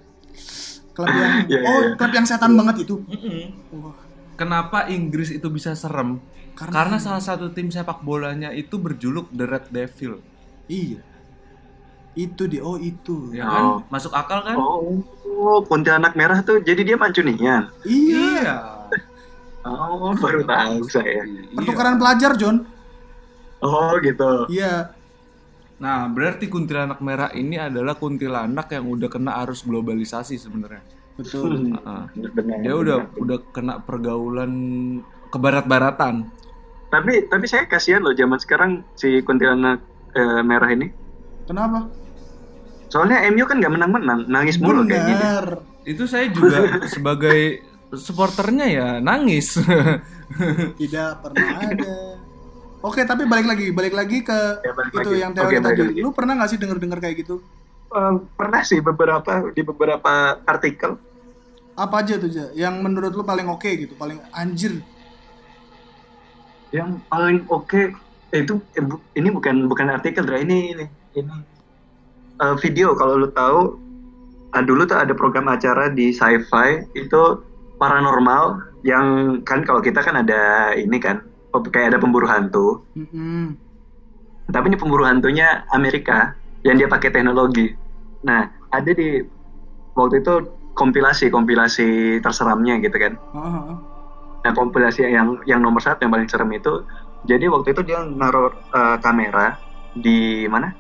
klub yang Iya, iya, oh iya. klub yang setan banget itu. Mm-mm. Wah, Kenapa Inggris itu bisa serem? Karena- Karena, salah satu tim sepak bolanya itu berjuluk The Red Devil. iya. Itu dia. Oh, itu. Ya kan? Oh. Masuk akal kan? Oh, kuntilanak merah tuh jadi dia mancunian. Iya. Oh, baru tahu saya. Pertukaran pelajar, John. Oh, gitu. Iya. Nah, berarti kuntilanak merah ini adalah kuntilanak yang udah kena arus globalisasi sebenarnya. Betul. Benar. Dia udah udah kena pergaulan kebarat-baratan. Tapi tapi saya kasihan loh zaman sekarang si kuntilanak eh, merah ini. Kenapa? Soalnya MU kan nggak menang-menang, nangis mulu kayaknya. dia. Benar. Itu saya juga sebagai supporternya ya nangis. Tidak pernah ada. Oke, tapi balik lagi, balik lagi ke Ya, balik itu lagi. yang teori Oke, tadi. lagi. Lu pernah nggak sih denger-denger kayak gitu? Eh, pernah sih beberapa di beberapa artikel. Apa aja tuh, Ja? Yang menurut lu paling oke gitu, paling anjir. Yang paling oke eh, itu eh, ini bukan bukan artikel, Dra. Ini ini ini Eh, video kalau lu tahu ah, dulu tuh ada program acara di sci-fi itu paranormal yang kan kalau kita kan ada ini kan kayak ada pemburu hantu Mm-mm. tapi ini pemburu hantunya Amerika yang dia pakai teknologi nah ada di waktu itu kompilasi kompilasi terseramnya gitu kan heeh. nah kompilasi yang yang nomor satu yang paling serem itu Jadi waktu itu dia naruh eh, kamera di mana?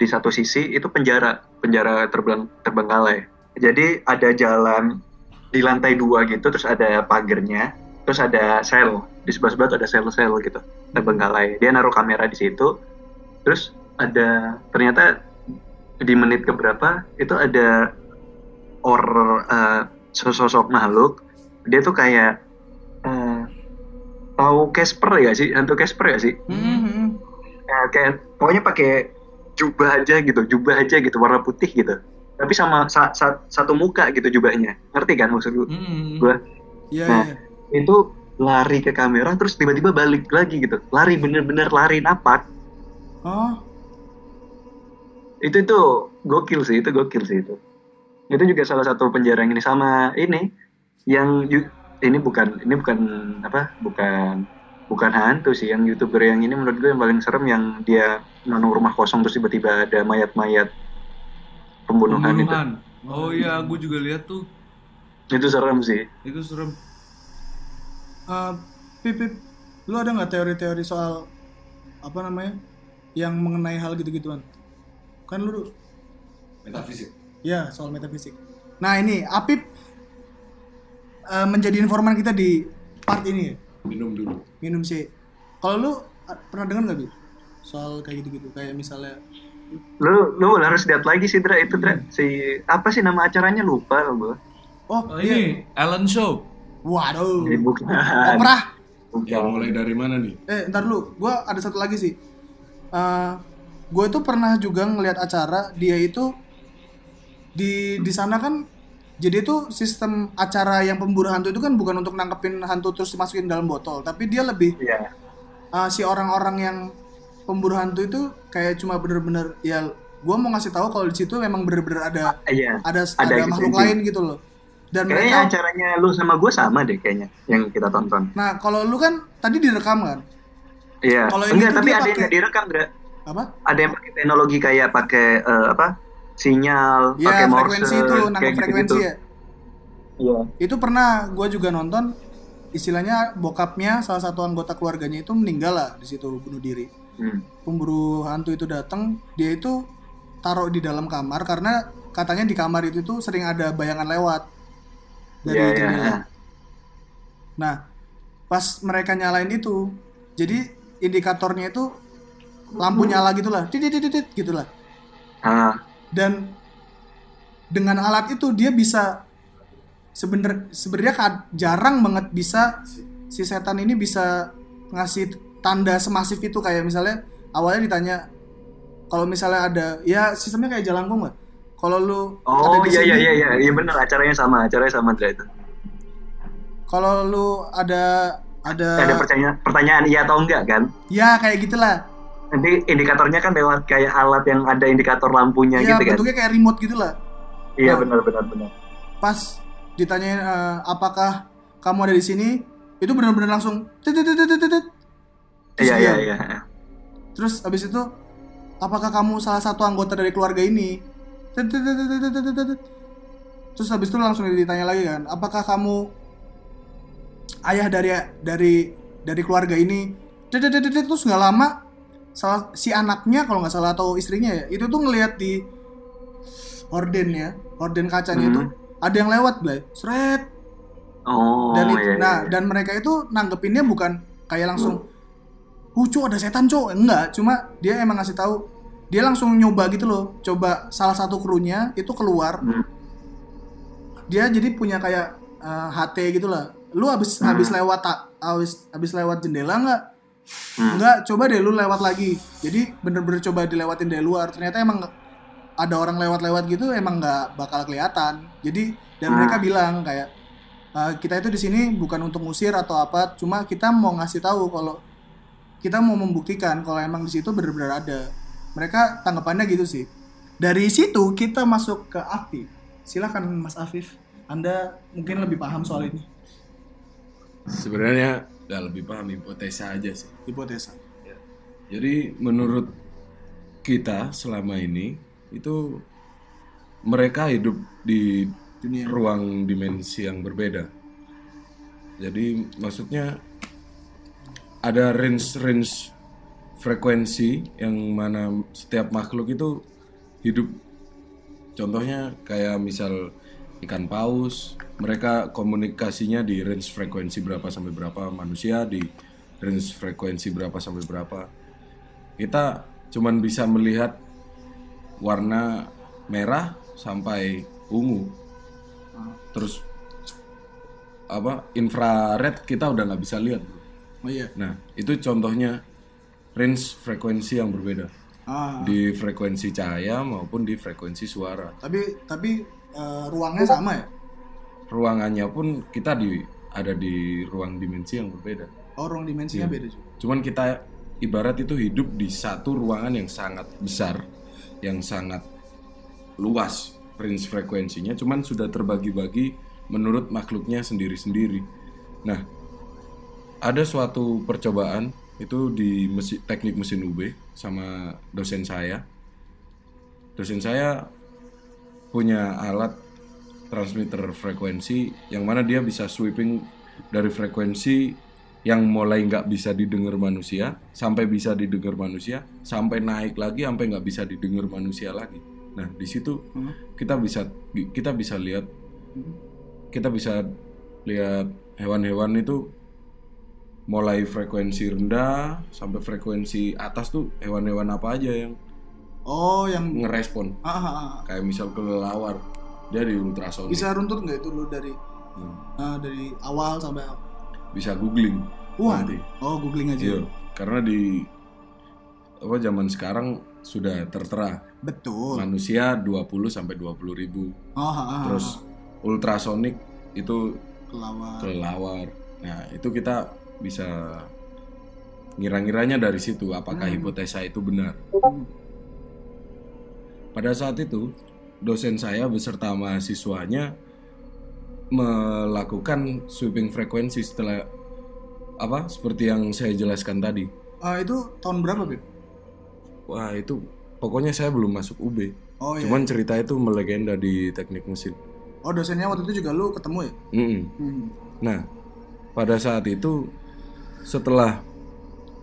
Di satu sisi itu penjara, penjara terbang terbengkalai. Jadi ada jalan di lantai dua gitu, terus ada pagernya, terus ada sel di sebelah sebelah tuh ada sel-sel gitu terbengkalai. Dia naruh kamera di situ, terus ada ternyata di menit keberapa itu ada or eh, sosok makhluk dia tuh kayak eh, tahu Casper ya sih? Hantu Casper ya sih? Mhm. Ya, kayak pokoknya pakai jubah aja gitu jubah aja gitu warna putih gitu. Tapi sama sa- sa- satu muka gitu jubahnya. Ngerti kan maksud gue Hmm. Gua- Iya, Nah. iya. itu lari ke kamera terus tiba-tiba balik lagi gitu. Lari bener-bener lari napak. Oh, itu itu gokil sih itu gokil sih itu itu juga salah satu penjara yang ini sama ini yang ini bukan ini bukan apa bukan bukan hantu sih yang youtuber yang ini menurut gue yang paling serem yang dia nonong rumah kosong terus tiba-tiba ada mayat-mayat pembunuhan, Pembunuhan. Oh iya, gue juga lihat tuh. itu itu serem sih Itu serem. Eh, Pip, Pip, lu ada nggak teori-teori soal apa namanya yang mengenai hal gitu-gituan? Kan lu Metafisik. Ya soal metafisik. Nah ini Apip eh, menjadi informan kita di part ini ya, Minum dulu. minum sih. Kalau lu eh, pernah dengar nggak bi soal kayak gitu-gitu kayak misalnya lu lu harus lihat lagi sih Dra itu Dra si apa sih nama acaranya lupa lo gue oh, Oh, iya, ini Ellen Show. waduh, Eh, bukan oprah. Ya mulai dari mana nih? Eh, ntar dulu, gua ada satu lagi sih. Eh, gue itu pernah juga ngelihat acara dia itu di di sana kan jadi itu sistem acara yang pemburu hantu itu kan bukan untuk nangkepin hantu terus dimasukin dalam botol, tapi dia lebih Iya. eh, si orang-orang yang pemburu hantu itu kayak cuma bener-bener ya gua mau ngasih tahu kalau di situ memang bener-bener ada iya ada Ada ada makhluk eksistensi. lain gitu loh. Dan kayaknya mereka acaranya lu sama gue sama deh kayaknya yang kita tonton Nah, kalau lu kan tadi direkam kan? Iya. Kalau ini Enggak, tapi ada yang pakai- nggak direkam, Dra. Apa? Ada yang pakai teknologi kayak pakai eh, apa? Sinyal, Ya, pakai morse, frekuensi itu, nangkep frekuensi gitu-gitu. ya. Iya. itu pernah gue juga nonton istilahnya bokapnya salah satu anggota keluarganya itu meninggal lah di situ bunuh diri Hmm. pemburu hantu itu datang dia itu taruh di dalam kamar karena katanya di kamar itu tuh sering ada bayangan lewat dari Iya, iya. jendela nah pas mereka nyalain itu jadi indikatornya itu lampu nyala gitulah titit titit gitulah Ah, dan dengan alat itu dia bisa sebener sebenarnya jarang banget bisa si setan ini bisa ngasih tanda semasif itu kayak misalnya awalnya ditanya kalau misalnya ada ya sistemnya kayak jalangkung lah kalau lu ada Oh di iya sini iya iya iya iya benar acaranya sama acaranya sama Dra itu. kalau lu ada ada Ada pertanyaan pertanyaan iya atau enggak kan? ya kayak gitulah Nanti indikatornya kan lewat kayak alat yang ada indikator lampunya ya gitu kan? bentuknya kayak remote gitulah Iya Nah. benar benar benar. pas ditanyain eh, apakah kamu ada di sini itu benar-benar langsung tit, tit, tit, tit, Iya iya iya. Terus abis itu apakah kamu salah satu anggota dari keluarga ini? Tit, tit, tit, tit, tit, tit. Terus habis itu langsung ditanya lagi kan, apakah kamu ayah dari dari dari keluarga ini? Tit, tit, tit. Terus nggak lama salah si anaknya kalau nggak salah atau istrinya ya itu tuh ngelihat di horden ya, horden kacanya itu ada yang lewat Blay. Sret. Oh Dan itu- iya. nah iya. dan mereka itu nanggepinnya bukan kayak langsung "Uh, Cok, ada setan, Cok." Enggak, cuma dia emang ngasih tahu. Dia langsung nyoba gitu loh. Coba salah satu krunya itu keluar. Hmm. Dia jadi punya kayak eh, HT gitu lah. Lu habis Hmm. habis lewat tak habis habis lewat jendela enggak? Hmm. Enggak, coba deh lu lewat lagi. Jadi bener-bener coba dilewatin dari luar. Ternyata emang ada orang lewat-lewat gitu emang nggak bakal kelihatan. Jadi dan Hmm. mereka bilang kayak "Eh, kita itu di sini bukan untuk ngusir atau apa, cuma kita mau ngasih tahu kalau kita mau membuktikan kalau emang di situ bener-bener ada. Mereka tanggapannya gitu sih. Dari situ kita masuk ke Afif. Silakan Mas Afif. Anda mungkin lebih paham soal ini. Sebenarnya nggak lebih paham hipotesa aja sih. Hipotesa. Jadi menurut kita selama ini itu mereka hidup di Dunia. ruang dimensi yang berbeda. Jadi maksudnya ada range range frekuensi yang mana setiap makhluk itu hidup contohnya kayak misal ikan paus mereka komunikasinya di range frekuensi berapa sampai berapa manusia di range frekuensi berapa sampai berapa kita cuman bisa melihat warna merah sampai ungu terus apa infrared kita udah nggak bisa lihat. Oh iya. nah itu contohnya range frekuensi yang berbeda Ah, di frekuensi cahaya maupun di frekuensi suara tapi tapi eh, ruangnya sama ya? Ruangannya pun kita di ada di ruang dimensi yang berbeda. Oh, ruang dimensinya beda juga. cuman kita ibarat itu hidup di satu ruangan yang sangat besar yang sangat luas range frekuensinya cuman sudah terbagi-bagi menurut makhluknya sendiri-sendiri. Nah ada suatu percobaan itu di mesi- teknik mesin UB sama dosen saya. Dosen saya punya alat transmitter frekuensi yang mana dia bisa sweeping dari frekuensi yang mulai nggak bisa didengar manusia sampai bisa didengar manusia sampai naik lagi sampai nggak bisa didengar manusia lagi. Nah di situ kita bisa kita bisa lihat kita bisa lihat hewan-hewan itu mulai frekuensi rendah sampai frekuensi atas tuh hewan-hewan apa aja yang Oh, yang ngerespon. Ah, ah, ah. kayak misal kelelawar dia di ultrasonik bisa runtut nggak itu lu dari Hmm. ah, dari awal sampai bisa googling Wah, nanti oh googling aja. Iya, karena di apa zaman sekarang sudah tertera Betul. manusia 20 sampai 20 ribu Oh, ah, ah, terus ultrasonik itu kelawar. kelelawar nah itu kita bisa ngira-ngiranya dari situ apakah hipotesa itu benar Hmm. pada saat itu dosen saya beserta mahasiswanya melakukan sweeping frekuensi setelah apa seperti yang saya jelaskan tadi Ah, itu tahun berapa, Bib? wah itu pokoknya saya belum masuk UB Oh iya. cuman cerita itu melegenda di teknik mesin Oh, dosennya waktu itu juga lu ketemu ya? Mm-mm. Hmm. Nah, pada saat itu setelah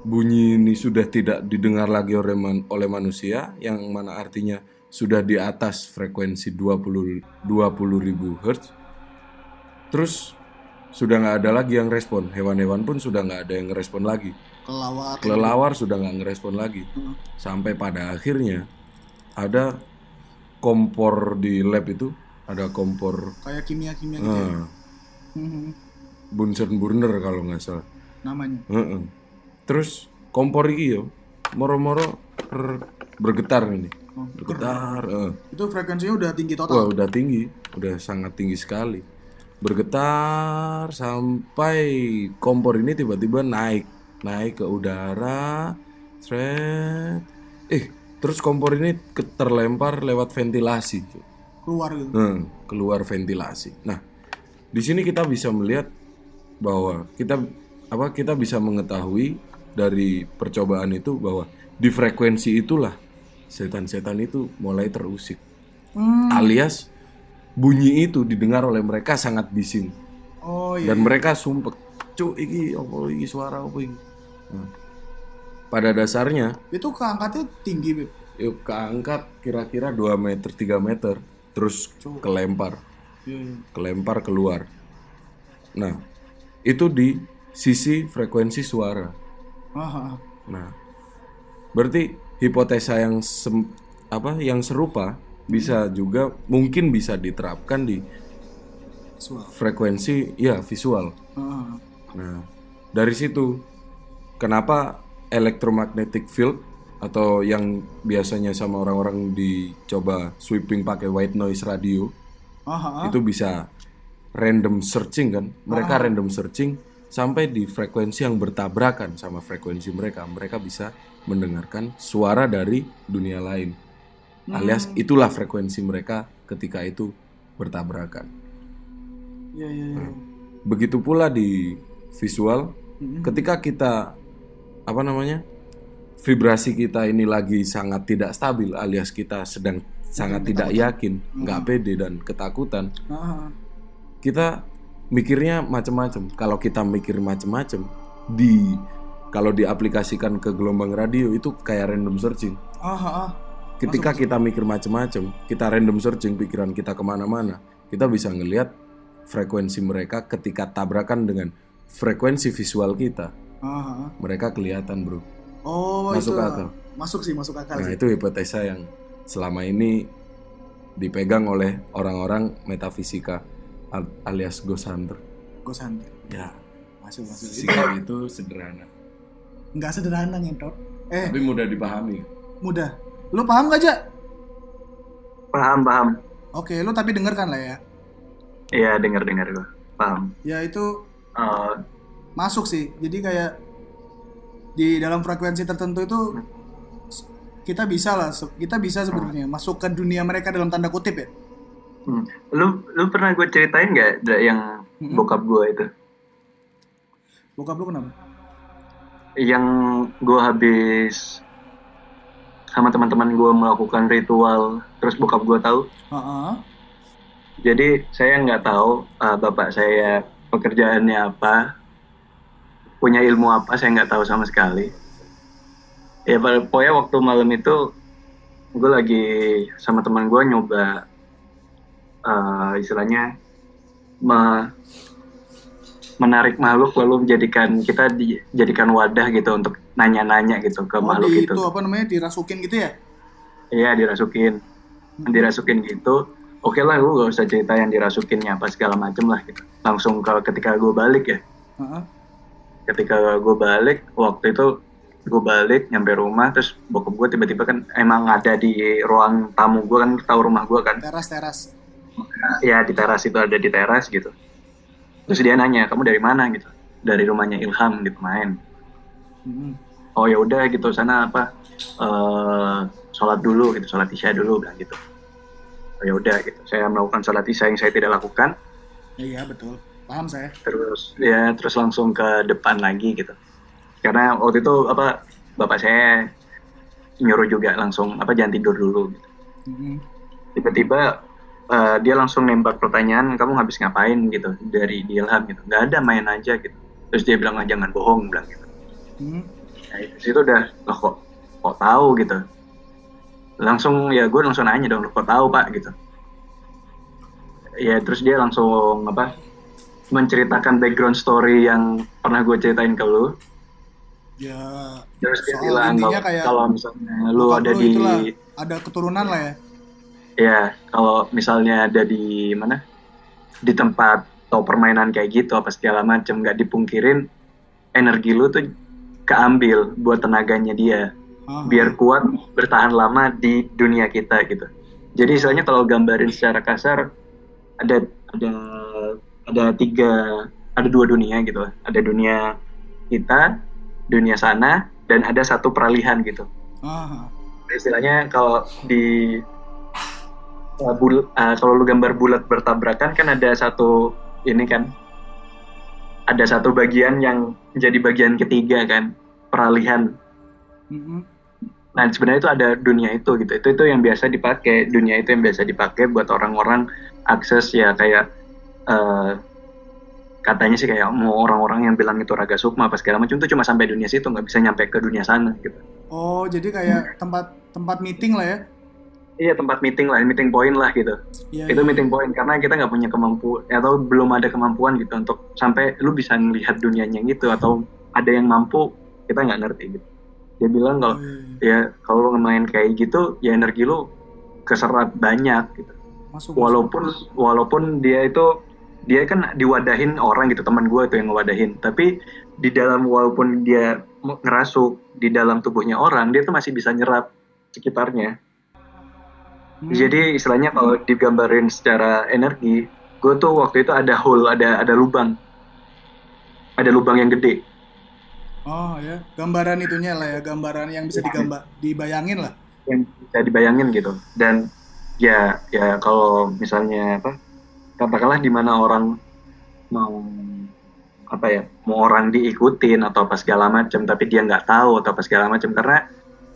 bunyi ini sudah tidak didengar lagi oleh, man- oleh manusia, yang mana artinya sudah di atas frekuensi 20 20 ribu hertz, terus sudah nggak ada lagi yang respon. Hewan-hewan pun sudah nggak ada yang ngerespon lagi. Kelawar. Kelelawar sudah nggak ngerespon lagi. Hmm. Sampai pada akhirnya ada kompor di lab itu, ada kompor Kayak kimia-kimia gitu ya. eh, Hmm. Bunsen burner kalau nggak salah. Namanya. Heeh. Terus kompor iki yo moro-moro ber- bergetar ini. Oh, Bergetar. heeh. Itu frekuensinya udah tinggi Wah, total. udah tinggi, udah sangat tinggi sekali. Bergetar sampai kompor ini tiba-tiba naik, naik ke udara. Sret. Eh, terus kompor ini terlempar lewat ventilasi. Keluar gitu. Hmm, keluar ventilasi. Nah, di sini kita bisa melihat bahwa kita apa kita bisa mengetahui dari percobaan itu bahwa di frekuensi itulah setan-setan itu mulai terusik. Hmm. Alias bunyi itu didengar oleh mereka sangat bising Oh iya. dan mereka sumpek. Cuk, iki apa iki suara apa iki? Nah, pada dasarnya Itu keangkatnya tinggi, Bib. yuk keangkat kira-kira 2 meter 3 meter terus kelempar Iya, iya. kelempar keluar. Nah, itu di sisi frekuensi suara. Ah, ah. Nah, berarti hipotesa yang sem- apa yang serupa bisa juga mungkin bisa diterapkan di Suara. frekuensi ya visual. Ah. Nah, dari situ kenapa electromagnetic field atau yang biasanya sama orang-orang dicoba sweeping pakai white noise radio Ah, ah, itu bisa random searching kan mereka random searching sampai di frekuensi yang bertabrakan sama frekuensi mereka mereka bisa mendengarkan suara dari dunia lain alias itulah frekuensi mereka ketika itu bertabrakan Iya, iya, iya. begitu pula di visual ketika kita apa namanya vibrasi kita ini lagi sangat tidak stabil alias kita sedang sangat tidak yakin nggak pede dan ketakutan ah. kita mikirnya macam-macam. Kalau kita mikir macam-macam di kalau diaplikasikan ke gelombang radio itu kayak random searching. Ah, ah, ah. Ketika kita mikir macam-macam, kita random searching pikiran kita ke mana-mana, kita bisa ngelihat frekuensi mereka ketika tabrakan dengan frekuensi visual kita. Ah, ah. Mereka kelihatan bro. Oh, Masuk itu. akal. Masuk sih, masuk akal Nah sih. itu hipotesa yang selama ini dipegang oleh orang-orang metafisika al- alias ghost hunter. Ghost hunter. Ya, Masuk, masuk. Sikap itu sederhana, nggak sederhana ngentot. Eh, tapi mudah dipahami. mudah. Lu paham gak, Ja? Paham, paham. Oke, lu tapi denger kan lah ya. Iya, dengar-dengar gue. Paham. Ya itu Eh, masuk sih. Jadi kayak di dalam frekuensi tertentu itu kita bisa lah, kita bisa sebenarnya masuk ke dunia mereka dalam tanda kutip ya. hmm. Lu lu pernah gue ceritain nggak yang Mm-mm. bokap gue itu? Bokap lu kenapa? Yang gue habis sama teman-teman gue melakukan ritual, terus bokap gue tahu. Heeh. Jadi saya nggak tahu uh, bapak saya pekerjaannya apa, punya ilmu apa, saya nggak tahu sama sekali. Ya pokoknya waktu malam itu gue lagi sama teman gue nyoba uh, istilahnya me- menarik makhluk lalu menjadikan kita dijadikan wadah gitu untuk nanya-nanya gitu ke Oh, makhluk di itu. itu apa namanya dirasukin gitu ya? Iya dirasukin, dirasukin gitu. Oke lah, gue gak usah cerita yang dirasukinnya apa segala macem lah gitu. Langsung ke ketika gue balik ya, Heeh. ketika gue balik waktu itu gue balik nyampe rumah terus bokap gue tiba-tiba kan emang ada di ruang tamu gue kan tahu rumah gue kan Teras teras. ya di teras itu ada di teras gitu terus dia nanya kamu dari mana gitu dari rumahnya Ilham gitu main Mm-mm. oh ya udah gitu sana apa eh sholat dulu gitu sholat isya dulu bilang gitu oh ya udah gitu saya melakukan sholat isya yang saya tidak lakukan Iya betul. Paham saya. terus ya terus langsung ke depan lagi gitu karena waktu itu apa bapak saya nyuruh juga langsung apa jangan tidur dulu gitu. Mm-mm. tiba-tiba eh, dia langsung nembak pertanyaan kamu habis ngapain? gitu dari di Ilham gitu. Nggak ada main aja gitu. Terus dia bilang ah, jangan bohong bilang gitu. Mm. nah, di situ udah loh kok kok tahu? gitu. Langsung ya gue langsung nanya dong "Loh, kok tahu pak? gitu. Ya terus dia langsung apa menceritakan background story yang pernah gue ceritain ke lu. Ya. terus dia bilang kalau, kayak kalau misalnya lu ada di itulah, ada keturunan lah ya. Ya kalau misalnya ada di mana? Di tempat atau permainan kayak gitu apa segala macam nggak dipungkirin energi lu tuh keambil buat tenaganya dia. Aha. biar kuat bertahan lama di dunia kita gitu. Jadi istilahnya kalau gambarin secara kasar ada ada ada tiga ada dua dunia gitu ada dunia kita dunia sana dan ada satu peralihan gitu. Aha. istilahnya kalau di uh, bul- uh, kalau lu gambar bulat bertabrakan kan ada satu ini kan ada satu bagian yang jadi bagian ketiga kan peralihan Mm-mm. nah sebenarnya itu ada dunia itu gitu itu itu yang biasa dipakai dunia itu yang biasa dipakai buat orang-orang akses ya kayak uh, katanya sih kayak mau orang-orang yang bilang itu raga sukma apa segala macam itu cuma sampai dunia situ nggak bisa nyampe ke dunia sana gitu Oh, jadi kayak tempat tempat meeting lah ya. Iya tempat meeting lah meeting point lah gitu Iya. itu meeting point karena kita nggak punya kemampuan atau belum ada kemampuan gitu untuk sampai lu bisa melihat dunianya gitu atau ada yang mampu kita nggak ngerti gitu dia bilang kalau Oh, iya. ya kalau lu main kayak gitu ya energi lu keserap banyak gitu Masuk. walaupun walaupun dia itu dia kan diwadahin orang gitu teman gue itu yang ngewadahin tapi di dalam walaupun dia ngerasuk di dalam tubuhnya orang dia tuh masih bisa nyerap sekitarnya Hmm. jadi istilahnya kalau digambarin secara energi, gue tuh waktu itu ada hole, ada ada lubang, ada lubang yang gede. Oh ya, gambaran itunya lah ya, gambaran yang bisa digambar, dibayangin lah. yang bisa dibayangin gitu. Dan ya ya kalau misalnya apa, katakanlah di mana orang mau apa ya, mau orang diikutin atau apa segala macam, tapi dia nggak tahu atau apa segala macam karena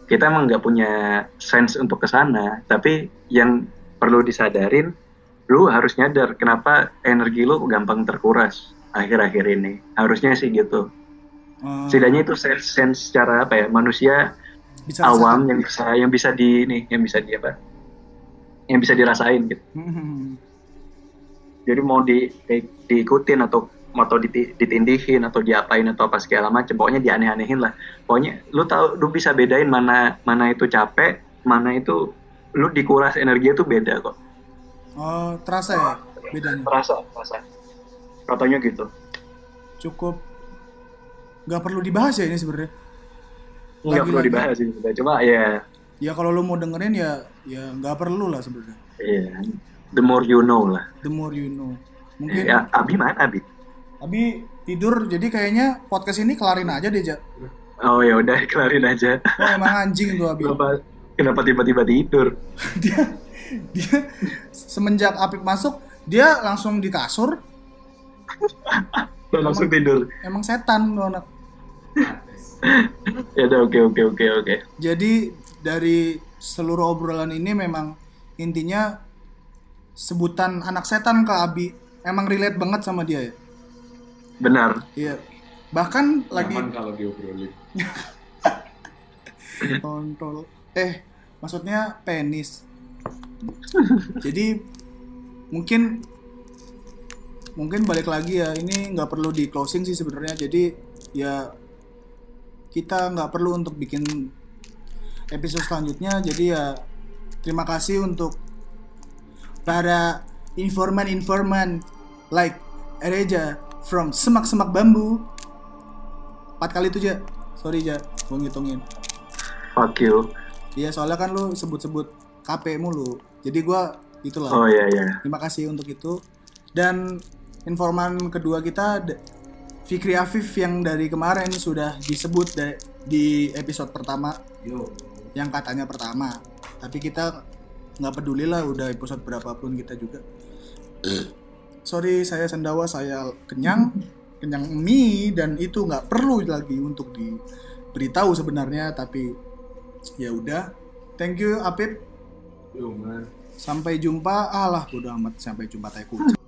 kita emang nggak punya sense untuk ke sana. Tapi yang perlu disadarin, lu harus nyadar kenapa energi lu gampang terkuras akhir-akhir ini. Harusnya sih gitu. Oh, setidaknya itu sense sense secara apa ya manusia bisa awam yang bisa yang bisa di ini yang bisa di apa yang bisa dirasain gitu rasakan. jadi mau di, di- diikutin atau atau diti- ditindihin atau diapain atau apa segala macam pokoknya dianeh-anehin lah pokoknya lu tahu lu bisa bedain mana mana itu capek mana itu lu dikuras energi itu beda kok Oh, terasa ya bedanya. terasa terasa katanya gitu Cukup nggak perlu dibahas ya ini sebenarnya. nggak perlu Lagi-lagi. dibahas sih sebenarnya. cuma ya Ya kalau lu mau dengerin ya ya nggak perlu lah sebenarnya. ya the more you know lah The more you know. Mungkin ya Abi mana Abi Abi tidur jadi kayaknya podcast ini kelarin aja deh, Ja. oh ya udah kelarin aja. Oh, emang anjing tuh Abi. kenapa kenapa tiba-tiba tidur? Dia dia semenjak Apip masuk dia langsung di kasur. Langsung tidur. emang setan tuh anak. Ya udah oke oke oke oke. Jadi dari seluruh obrolan ini memang intinya sebutan anak setan ke Abi. Emang relate banget sama dia ya benar. Iya. Bahkan lagi Nyaman kalau diobrolin. kontrol. Eh maksudnya penis. Jadi mungkin mungkin balik lagi ya ini nggak perlu di closing sih sebenarnya. Jadi ya kita nggak perlu untuk bikin episode selanjutnya. Jadi ya terima kasih untuk para informan-informan like Ereja from semak-semak bambu empat kali itu ja sorry ja gue ngitungin fuck you Iya soalnya kan lu sebut-sebut KP mulu. Jadi gua itulah. oh iya iya Terima kasih untuk itu. Dan informan kedua kita Fikri Afif yang dari kemarin sudah disebut di episode pertama Yo. yang katanya pertama. Tapi kita nggak peduli lah udah episode berapapun kita juga. Sorry saya sendawa saya kenyang. Kenyang mie dan itu nggak perlu lagi untuk diberitahu sebenarnya tapi ya udah. Thank you Apip. Yo, man. sampai jumpa. Alah bodo amat. Sampai jumpa tai kucing